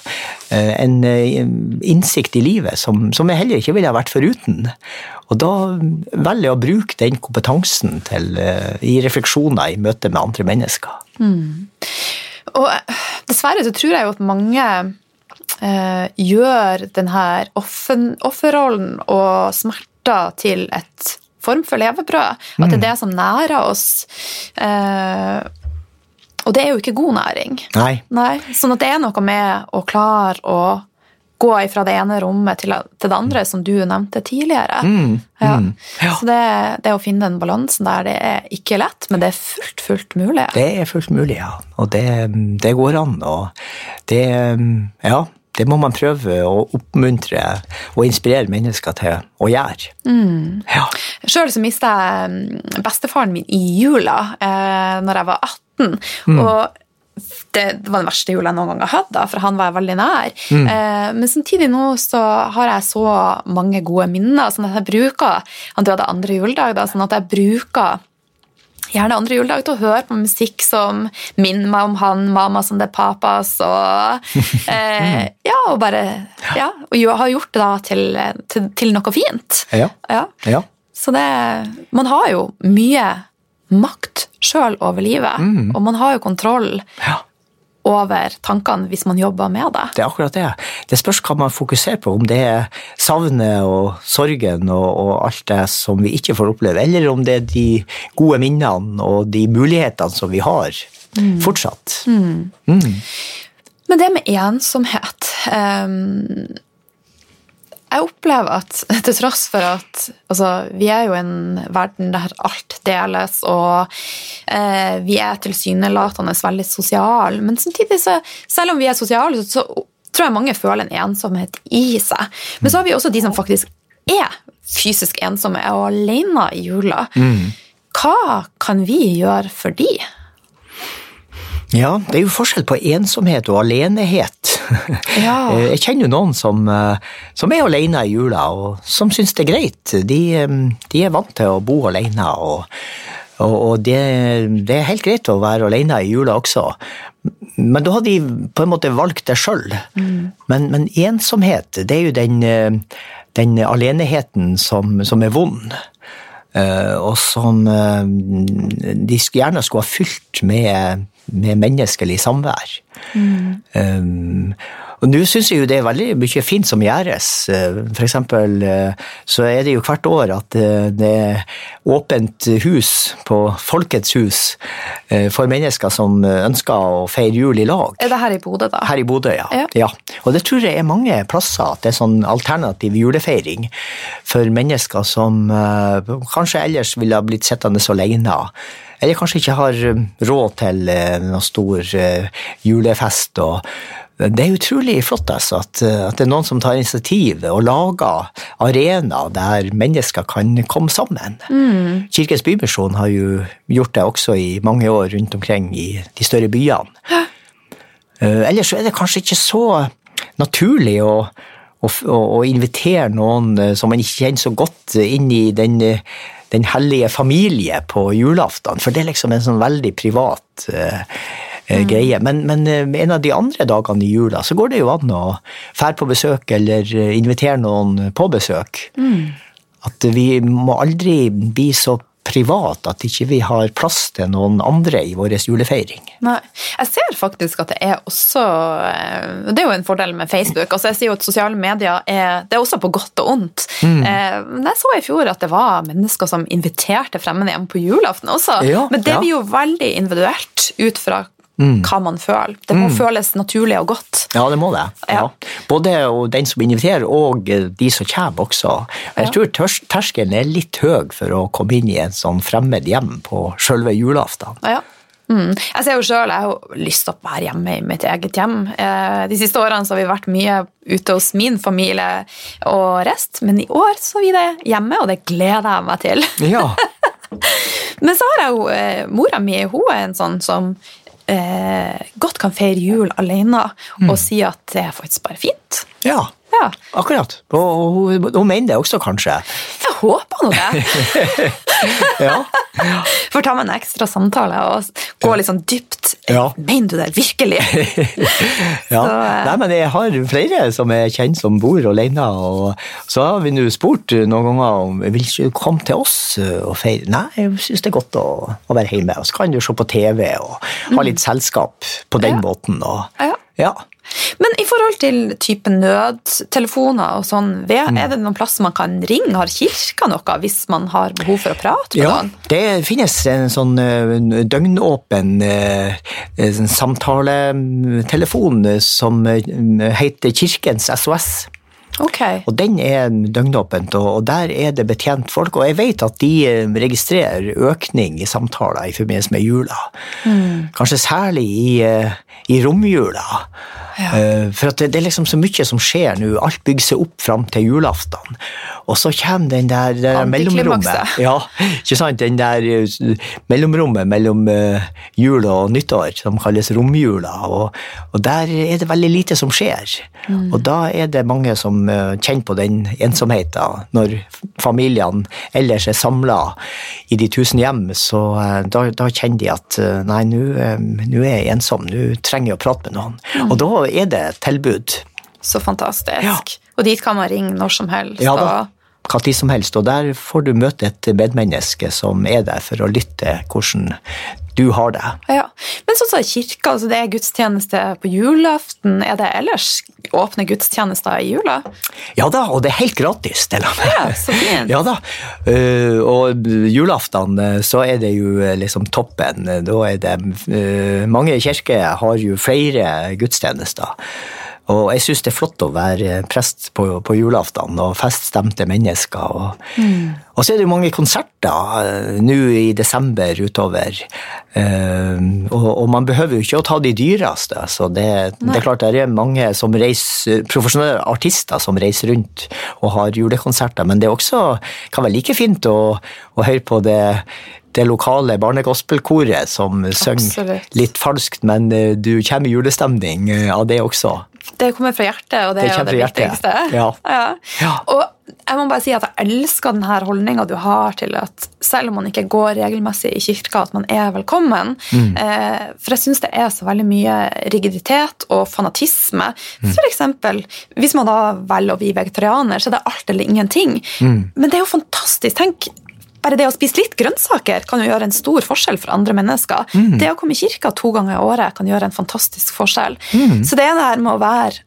En innsikt i livet som, som, jeg heller ikke ville ha vært foruten. Og da velger jeg å bruke den kompetansen til, i refleksjoner i møte med andre mennesker. Mm. Og dessverre så tror jeg jo at mange gjør denne offerrollen og smerter til et form for levebrød. At det er mm. det som nærer oss. Eh, og det er jo ikke god næring. Nei. Nei. Sånn at det er noe med å klare å gå fra det ene rommet til, det andre, som du nevnte tidligere. Mm, ja. Mm, ja. Så det, det, å finne den balansen der, det er ikke lett, men det er fullt, fullt mulig. Det er fullt mulig, ja. Og det, det går an. Og det Ja det må man prøve å oppmuntre og inspirere mennesker til å gjøre. Mm. Ja. Sjøl så mista jeg mm, bestefaren min i jula eh, når jeg var 18. Mm. og det, var den verste jula jeg noen gang har hatt, da, for han var jeg veldig nær. Mm. Eh, men samtidig nå så har jeg så mange gode minner. sånn at jeg bruker, Han døde andre juledag, da, sånn at jeg bruker gjerne andre juledag til å høre på musikk som minner meg om han, mamma som det er papas, og eh, Ja, og bare Ja, og har gjort det da til, til, til noe fint. Ja. ja. ja. Så det Man har jo mye makt sjøl over livet, mm. og man har jo kontroll. Ja over tankene hvis man jobber med det. Det er akkurat det. Det spørs hva man fokuserer på, om det er savnet og sorgen og, og, alt det som vi ikke får oppleve, eller om det er de gode minnene og de mulighetene som vi har mm. fortsatt. Mm. Mm. Men det med ensomhet um, jeg opplever at til tross for at altså, vi er jo en verden der alt deles, og eh, vi er tilsynelatende veldig sosiale, men samtidig, så, selv om vi er sosiale, så, så, tror jeg mange føler en ensomhet i seg. Men så har vi også de som faktisk er fysisk ensomme og alene i jula. Mm. Hva kan vi gjøre for de? Ja, det er jo forskjell på ensomhet og alenehet. Ja. Jeg kjenner jo noen som, eh, som, er alene i jula, og som syns det er greit. De, eh, de, er vant til å bo alene, og, og, og det, det, er helt greit å være alene i jula også. Men da har de på en måte valgt det sjøl. Mm. Men, men, ensomhet, det er jo den, eh, den aleneheten som, som er vond. Og som de gjerne skulle ha fylt med med menneskelig samvær. Mm. Um, og nå syns jeg jo det er veldig mye fint som gjøres. Uh, for eksempel uh, så er det jo hvert år at uh, det er åpent hus på Folkets hus for mennesker som ønsker å feire jul i lag. Er det her i Bodø, da? Her i Bodø, ja. ja. ja. Og det tror jeg er mange plasser at det er sånn alternativ julefeiring for mennesker som kanskje ellers ville ha blitt sittende alene eller kanskje ikke har råd til noen stor julefest. og det er utrolig flott altså, at, uh, at, det er noen som tar initiativ og lager arenaer der mennesker kan komme sammen. Mm. Kirkens Bymisjon har jo gjort det også i mange år rundt omkring i de større byene. Hæ? Ellers er det kanskje ikke så naturlig å, å, å invitere noen som man ikke kjenner så godt, inn i den den hellige familie på julaften, for det er liksom en sånn veldig privat eh, eh, greie. Men, men eh, en av de andre dagene i jula så går det jo an å fære på besøk eller eh, invitere noen på besøk. At vi må aldri bli så privat at ikke vi har plass til noen andre i vår julefeiring. Nei. Jeg ser faktisk at det er også Det er jo en fordel med Facebook. altså jeg sier jo at Sosiale medier er, det er også på godt og ondt. Mm. Men jeg så i fjor at det var mennesker som inviterte fremmede hjem på julaften også. Ja, Men det ja. blir jo veldig individuelt ut fra Mm. hva man føler. Det må føles naturlig og godt. Ja, det må det. Ja. Ja. Både den som inviterer, og eh, de som kommer også. Jeg tror ters- terskelen er litt høy for å komme inn i en sånn fremmed hjem på selve julaften. Ja. Mm. Jeg ser jo selv, jeg har lyst til å være hjemme i mitt eget hjem. Eh, De siste årene så har vi vært mye ute hos min familie og rest, men i år så er vi det hjemme, og det gleder jeg meg til. Ja, Men så har jeg jo eh, mora mi, hun er en sånn som eh, godt kan feire jul alene og si at det er faktisk bare fint. ja. Ja, akkurat. Og hun, mener det også, kanskje. jeg håper nå det. Ja. Får ta med en ekstra samtale og gå litt sånn dypt. Ja. Mener du det virkelig? Ja. Så, eh, Nei, men jeg har flere som er kjent som bor alene, og så har vi nå spurt noen ganger om vil ikke du komme til oss og feire. Nei, jeg syns det er godt å, å være hjemme, og så kan du se på TV og ha litt selskap på den Ja. måten. Og, Ja. ja. Men i forhold til type nødtelefoner og sånn, er det noen plass man kan ringe? Har kirka noe hvis man har behov for å prate med Ja, noen? det finnes en sånn eh, døgnåpen eh, samtaletelefon eh, som heter Kirkens SOS. Ok. Og den er døgnåpent, og der er det betjent folk. Og jeg vet at de eh, registrerer økning i samtaler i forbindelse med jula. Kanskje særlig i, eh, i romjula. Ja. For at det, det er liksom så mye som skjer nå. Alt bygger seg opp fram til julaften. Og så kommer den der, der mellomrommet. Ja, ikke sant? Den der eh, mellomrommet mellom eh, jul og nyttår, som kalles romjula. Og, og der er det veldig lite som skjer. Og da er det mange som eh, kjenner på den ensomheten når familiene ellers er samla i de tusen hjem. Så eh, da, da kjenner de at eh, nei, nå er jeg ensom, nå trenger jeg å prate med noen. Og da er det et tilbud. Så fantastisk. Ja. Og dit kan man ringe når som helst. Ja da. Hva tid som helst. Og der får du møte et medmenneske som er der for å lytte hvordan du har det. Ja. Men sånn som så kirka, altså det er gudstjeneste på julaften. Er det ellers åpne gudstjenester i jula? Ja da, og det er helt gratis til og med. Ja, så fint. Ja da. Eh, og julaften eh, så er det jo eh, liksom toppen. Da er det Mange kirker har jo flere gudstjenester. Og jeg syns det er flott å være prest på, på julaften og feststemte mennesker. Og, og så er det jo mange konserter eh, nå i desember utover. Uh, og, og man behøver jo ikke å ta de dyreste. Så det, det er klart det er mange som reiser, profesjonelle artister som reiser rundt og har julekonserter, men det også, kan være like fint å, å høre på det det lokale barnegospelkoret som synger litt falskt, men eh, du kommer i julestemning eh, av det også. Det kommer fra hjertet, og det, Det er jo det viktigste. ja. Ja. Og jeg må bare si at jeg elsker denne holdninga du har til at selv om man ikke går regelmessig i kirka, at man er velkommen. Mm. Eh, for jeg syns det er så veldig mye rigiditet og fanatisme. Mm. For eksempel, hvis man da velger å bli vegetarianer, så er det alt eller ingenting. Mm. Men det er jo fantastisk. Tenk, bare det å spise litt grønnsaker kan jo gjøre en stor forskjell for andre mennesker. Mm. Det å komme i kirka to ganger i året kan gjøre en fantastisk forskjell. Mm. Så det er det her med å være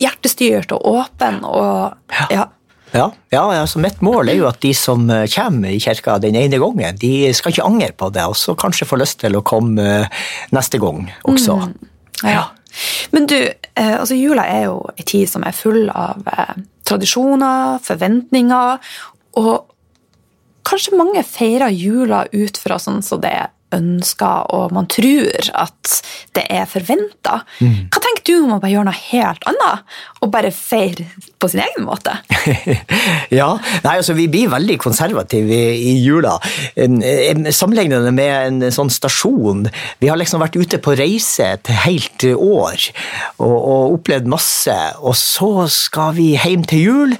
hjertestyrt og åpen og ja. Ja, ja altså mitt mål er jo at de som eh, kommer i kirka den ene gangen, de skal ikke angre på det, og så kanskje få lyst til å komme eh, neste gang også. Ja. Men du, eh, altså jula er jo en tid som er full av tradisjoner, forventninger, og kanskje mange feirer jula ut fra sånn som det ønsker, og man tror at det er forventa. Hva tenker du om å bare gjøre noe helt annet, og bare feire på sin egen måte? ja, nei, altså Vi blir veldig konservative i, i jula. Sammenlignet med en sånn stasjon. Vi har liksom vært ute på reise et helt år og, og opplevd masse. Og så skal vi hjem til jul,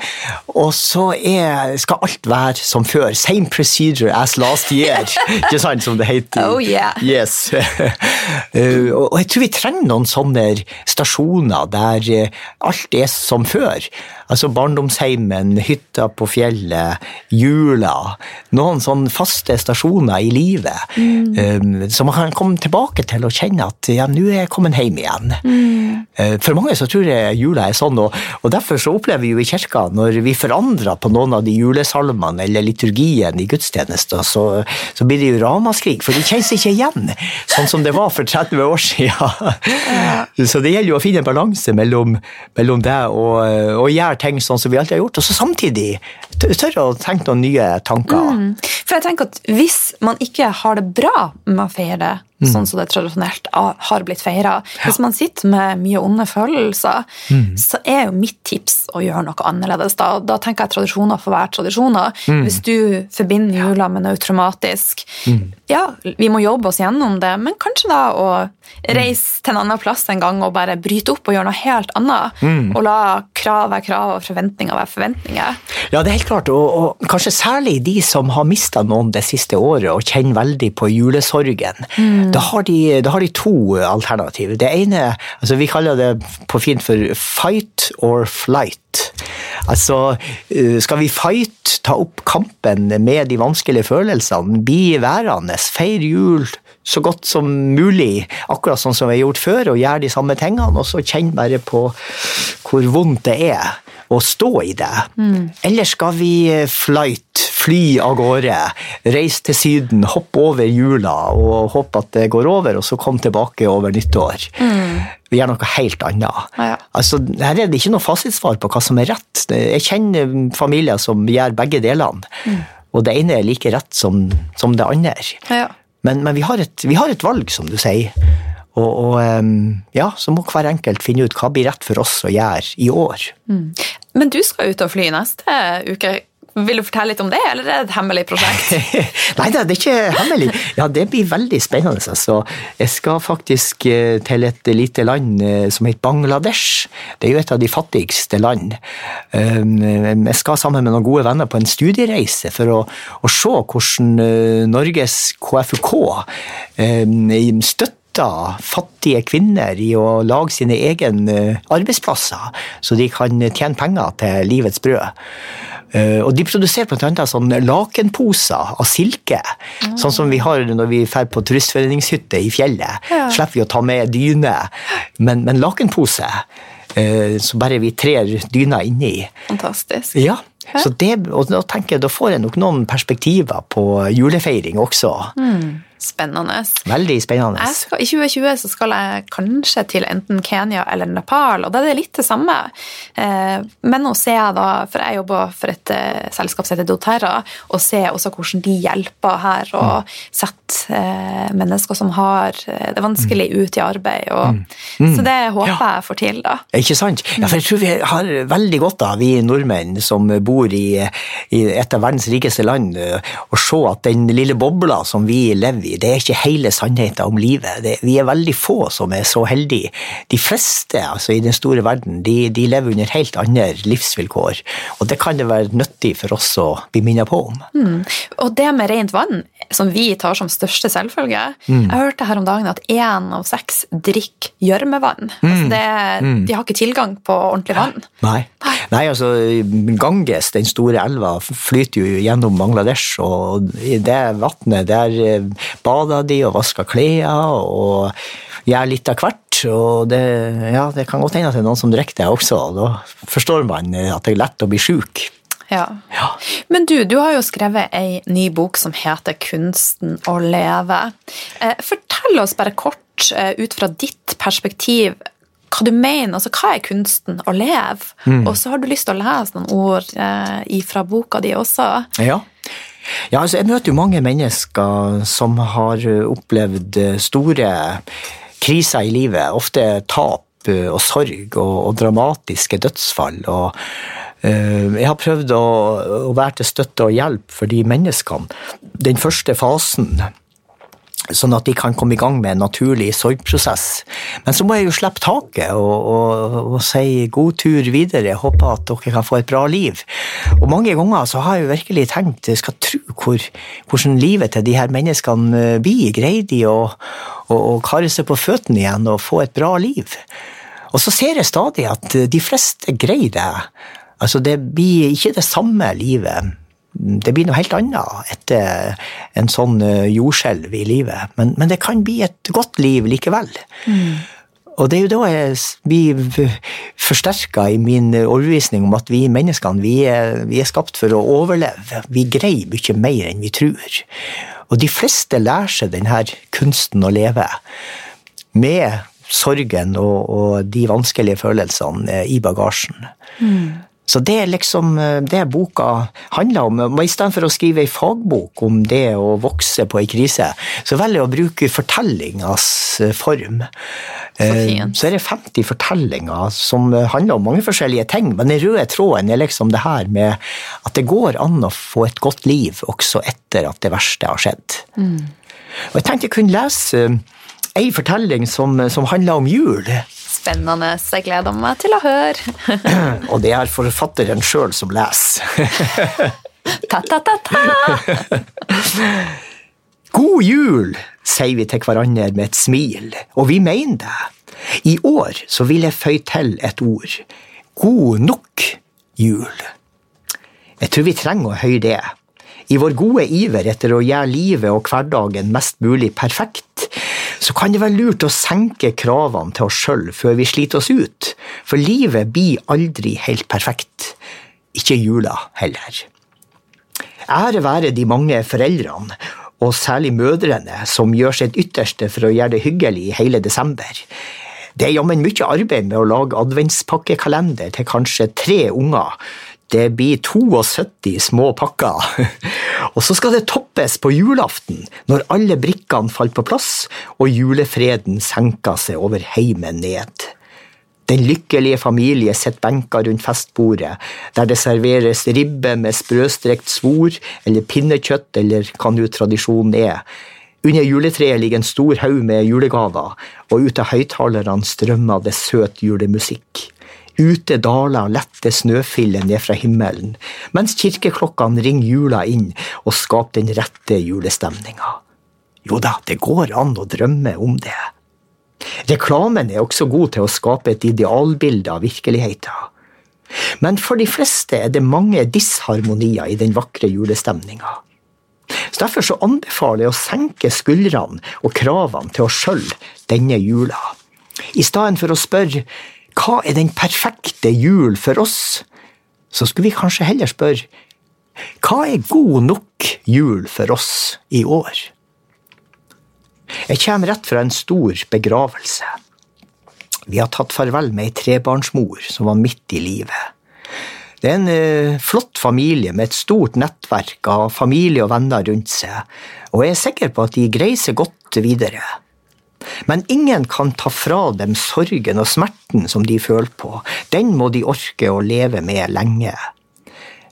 og så er, skal alt være som før. Same procedure as last year, ikke sant, som det heter. Oh yeah. Yes. uh, og jeg tror vi trenger noen sånne stasjoner der uh, alt er som før. Altså barndomsheimen, hytta på fjellet, jula. Noen sånne faste stasjoner i livet. Mm. som man kan komme tilbake til og kjenne at ja, nå er jeg kommet hjem igjen. Mm. For mange så tror jeg jula er sånn, og, og, derfor så opplever vi jo i kirka, når vi forandrer på noen av de julesalmene eller liturgien i gudstjenester, så, så blir det jo ramaskrik, for de kjennes ikke igjen, sånn som det var for 30 år siden. Så det gjelder jo å finne en balanse mellom, mellom det og, og gjøre ting sånn som vi alltid har gjort, og så samtidig tørre å tenke noen nye tanker. Mm. For jeg tenker at Hvis man ikke har det bra med å feire mm. sånn som det tradisjonelt har blitt feira ja. Hvis man sitter med mye onde følelser, mm. så er jo mitt tips å gjøre noe annerledes. Da, da tenker jeg tradisjoner får være tradisjoner. Mm. Hvis du forbinder jula med noe traumatisk, mm. ja, vi må jobbe oss gjennom det, men kanskje da å reise til en annen plass en gang og bare bryte opp og gjøre noe helt annet. Mm. Og la krav være krav og forventninger være forventninger. Ja, det er helt klart, og, og kanskje særlig de som har mista noen det siste året og kjenner veldig på julesorgen. Mm. Da, har de, da, har de, to alternativer. Det ene, altså vi kaller det på fint for fight or flight. Altså, eh, skal vi fight, ta opp kampen med de vanskelige følelsene, bli værende, feire jul så godt som mulig, akkurat sånn som vi har gjort før, og gjøre de samme tingene, og så kjenne bare på hvor vondt det er å stå i det. Mm. Eller skal vi flight, fly av gårde, reise til Syden, hoppe over jula og håpe at det går over, og så komme tilbake over nyttår? Mm. Vi gjør noe helt annet. Ja. Altså, her er det ikke noe fasitsvar på hva som er rett. Jeg kjenner familier som gjør begge delene. Mm. Og det ene er like rett som, som det andre. Ja. Men, men vi, har et, vi, har et, valg, som du sier. Og, og, ja, så må hver enkelt finne ut hva blir rett for oss å gjøre i år. Mm. Men du skal ut og fly neste uke. Vil du fortelle litt om det, eller er det et hemmelig prosjekt? Nei det er ikke hemmelig. Ja, Det blir veldig spennende. Altså. Jeg skal faktisk eh, til et lite land eh, som heter Bangladesh. Det er jo et av de fattigste land. Um, jeg skal sammen med noen gode venner på en studiereise for å, å se hvordan eh, Norges KFUK støtter fattige kvinner i å lage sine egne arbeidsplasser, så de kan tjene penger til livets brød. Uh, og De produserer bl.a. sånn lakenposer av silke. Mm. Sånn som vi har når vi drar på turistforeningshytte i fjellet. Ja. slipper vi å ta med dyne, men, men lakenpose. Uh, så bare vi trer dyna inni. Fantastisk. Ja, så det, og da tenker jeg, da får jeg nok noen perspektiver på julefeiring også. Mm. Spennende. Veldig spennende. Skal, I 2020 så skal jeg kanskje til enten Kenya eller Nepal, og da er det litt det samme. Eh, men nå ser jeg da, for jeg jobber for et eh, selskap som heter doTERRA, og ser også hvordan de hjelper her og mm. setter eh, mennesker som har det vanskelig, mm. ut i arbeid. Og, mm. Mm. Så det håper ja. jeg får til, da. Ikke sant? Ja, for jeg tror vi har veldig godt av, vi nordmenn som bor i, i et av verdens rikeste land, å se at den lille bobla som vi lever i, det er ikke hele sannheten om livet. Det, vi er veldig få som er så heldige. De fleste altså, i den store verden de, de, lever under helt andre livsvilkår. Og det kan det være nyttig for oss å bli minnet på om. Mm. Og det med rent vann, som vi tar som største selvfølge mm. Jeg hørte her om dagen at én av seks drikker gjørmevann. Mm. Altså mm. de har ikke tilgang på ordentlig vann. Nei. Nei, altså Ganges, den store elva, flyter jo gjennom Bangladesh, og det vannet der bader de og vaska klær og gjør litt av hvert. Og det, ja, det kan godt hende at det er noen som drikker det også. og Da forstår man at det er lett å bli sjuk. Ja. ja. Men du, du har jo skrevet ei ny bok som heter 'Kunsten å leve'. Eh, fortell oss bare kort, eh, ut fra ditt perspektiv, hva du mener. altså Hva er kunsten å leve? Mm. Og så har du lyst til å lese noen ord eh, fra boka di også. Ja. Ja, altså, jeg møter jo mange mennesker som har opplevd store kriser i livet. Ofte tap og sorg og, og dramatiske dødsfall. og jeg har prøvd å, være til støtte og hjelp for de menneskene. Den første fasen sånn at de kan komme i gang med en naturlig sorgprosess. Men så må jeg jo slippe taket og, og, og si god tur videre. Håper at dere kan få et bra liv. Og mange ganger så har jeg jo virkelig tenkt jeg skal tro hvor, hvordan livet til de her menneskene eh, blir. Greier de å kare seg på føttene igjen og få et bra liv? Og så ser jeg stadig at de fleste greier det. Altså, det blir ikke det samme livet det blir noe helt annet etter en sånn eh, jordskjelv i livet. Men, men, det kan bli et godt liv likevel. Mm. Og det er jo da jeg blir forsterka i min overbevisning om at vi menneskene vi er, vi er, skapt for å overleve. Vi greier mye mer enn vi tror. Og de fleste lærer seg denne kunsten å leve med sorgen og, og de vanskelige følelsene i bagasjen. Mm. Så det er liksom eh, det boka handler om. Men I stedet for å skrive ei fagbok om det å vokse på ei krise, så velger jeg å bruke fortellingas eh, form. Så, eh, så, er det 50 fortellinger som handler om mange forskjellige ting, men den røde tråden er liksom det her med at det går an å få et godt liv også etter at det verste har skjedd. Mm. Og Jeg tenkte jeg kunne lese ei fortelling som, som handler om jul. Spennende. Jeg gleder meg til å høre. Og det er forfatteren sjøl som leser. Ta-ta-ta-ta! God jul, sier vi til hverandre med et smil, og vi mener det. I år så vil jeg føye til et ord. God nok jul. Jeg tror vi trenger å høre det. I vår gode iver etter å gjøre livet og hverdagen mest mulig perfekt, så kan det være lurt å senke kravene til oss sjøl før vi sliter oss ut, for livet blir aldri helt perfekt. Ikke jula heller. Ære være de mange foreldrene, og særlig mødrene, som gjør sitt ytterste for å gjøre det hyggelig i hele desember. Det er jammen mye arbeid med å lage adventspakkekalender til kanskje tre unger, det blir 72 små pakker. Og så skal det toppes på julaften, når alle brikkene faller på plass og julefreden senker seg over heimen ned. Den lykkelige familie sitter benka rundt festbordet, der det serveres ribbe med sprøstrekt svor eller pinnekjøtt eller hva nå tradisjonen er. Under juletreet ligger en stor haug med julegaver, og ut av høyttalerne strømmer det søt julemusikk. Ute daler lette snøfiller ned fra himmelen, mens kirkeklokkene ringer jula inn og skaper den rette julestemninga. Jo da, det går an å drømme om det. Reklamen er også god til å skape et idealbilde av virkeligheten. Men for de fleste er det mange disharmonier i den vakre julestemninga. Derfor så anbefaler jeg å senke skuldrene og kravene til oss sjøl denne jula. I stedet for å spørre hva er den perfekte jul for oss? Så skulle vi kanskje heller spørre hva er god nok jul for oss i år? Jeg kommer rett fra en stor begravelse. Vi har tatt farvel med ei trebarnsmor som var midt i livet. Det er en uh, flott familie med et stort nettverk av familie og venner rundt seg, og jeg er sikker på at de greier seg godt videre. Men ingen kan ta fra dem sorgen og smerten som de føler på. Den må de orke å leve med lenge.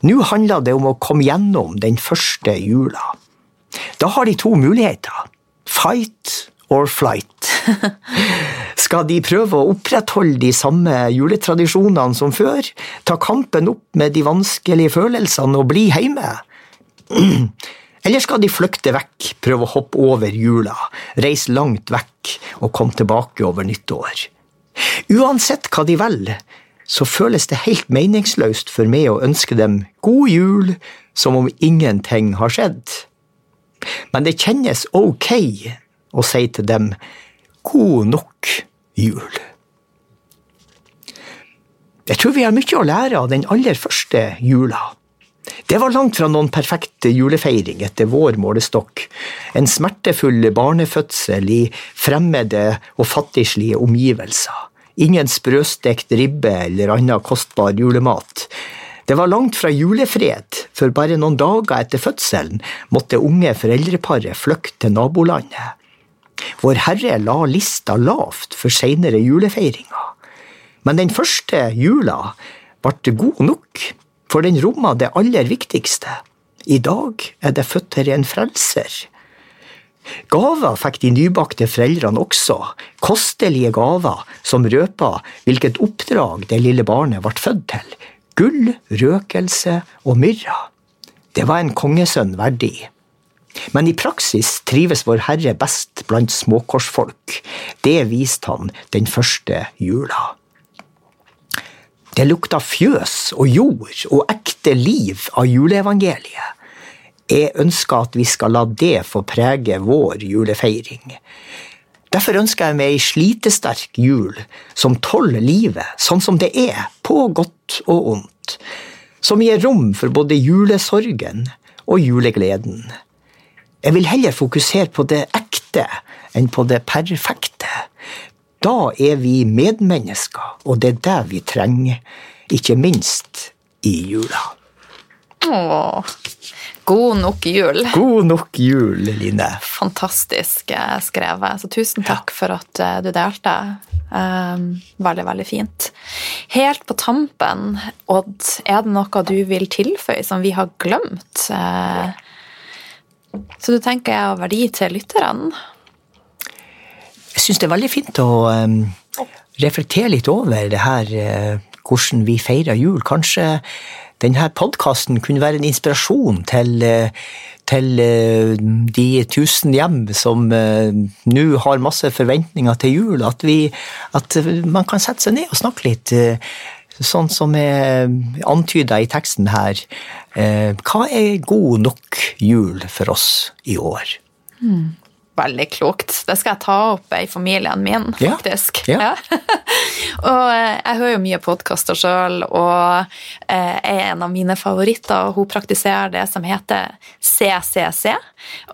Nå handler det om å komme gjennom den første jula. Da har de to muligheter. Fight or flight. Skal de prøve å opprettholde de samme juletradisjonene som før? Ta kampen opp med de vanskelige følelsene og bli hjemme? Eller skal de flykte vekk, prøve å hoppe over jula, reise langt vekk og komme tilbake over nyttår? Uansett hva de velger, så føles det helt meningsløst for meg å ønske dem god jul som om ingenting har skjedd. Men det kjennes ok å si til dem god nok jul. Jeg tror vi har mye å lære av den aller første jula. Det var langt fra noen perfekt julefeiring etter vår målestokk. En smertefull barnefødsel i fremmede og fattigslige omgivelser. Ingen sprøstekt ribbe eller annen kostbar julemat. Det var langt fra julefred for bare noen dager etter fødselen måtte unge foreldreparet flykte til nabolandet. Vår Herre la lista lavt for seinere julefeiringer. Men den første jula ble god nok, for den rommer det aller viktigste. I dag er det født her en frelser. Gaver fikk de nybakte foreldrene også, kostelige gaver som røpa hvilket oppdrag det lille barnet ble født til. Gull, røkelse og myrra. Det var en kongesønn verdig. Men i praksis trives Vår Herre best blant småkorsfolk. Det viste han den første jula. Det lukta fjøs og jord og ekte liv av juleevangeliet. Jeg ønsker at vi skal la det få prege vår julefeiring. Derfor ønsker jeg meg ei slitesterk jul som tåler livet sånn som det er, på godt og ondt. Som gir rom for både julesorgen og julegleden. Jeg vil heller fokusere på det ekte enn på det perfekte. Da er vi medmennesker, og det er det vi trenger, ikke minst i jula. Åh, god nok jul. God nok jul, Line. Fantastisk eh, skrevet. Så tusen takk for at eh, du delte. Um, veldig, veldig fint. Helt på tampen, Odd, er det noe du vil tilføye som vi har glemt? Uh, så du tenker jeg har verdi til lytterne? Jeg syns det er veldig fint å um, reflektere litt over det her, uh, hvordan vi feirer jul. Kanskje denne podkasten kunne være en inspirasjon til, uh, til uh, de tusen hjem som nå har masse forventninger til jul. At, vi, at man kan sette seg ned og snakke litt. Sånn som er antyda i teksten her. Hva er god nok jul for oss i år? Mm veldig klokt. Det skal jeg ta opp i familien min, faktisk. Ja. Ja. og eh, jeg hører jo mye podkaster sjøl, og eh, en av mine favoritter hun praktiserer det som heter CCC.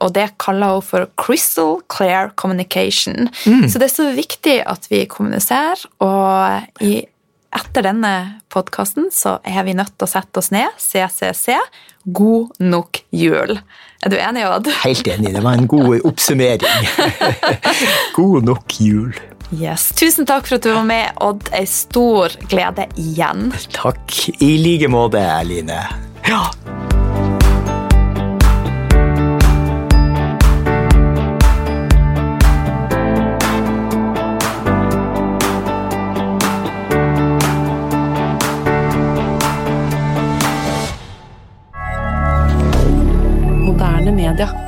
Og det kaller hun for Crystal Clear Communication. Mm. Så det er så viktig at vi kommuniserer, og i etter denne podkasten så er vi nødt til å sette oss ned, CCC, god nok jul. Er du enig, Odd? Helt enig. Det var en god oppsummering. god nok jul. Yes. Tusen takk for at du var med, Odd. Ei stor glede igjen. Takk. I like måte, Line. Ja. Canada.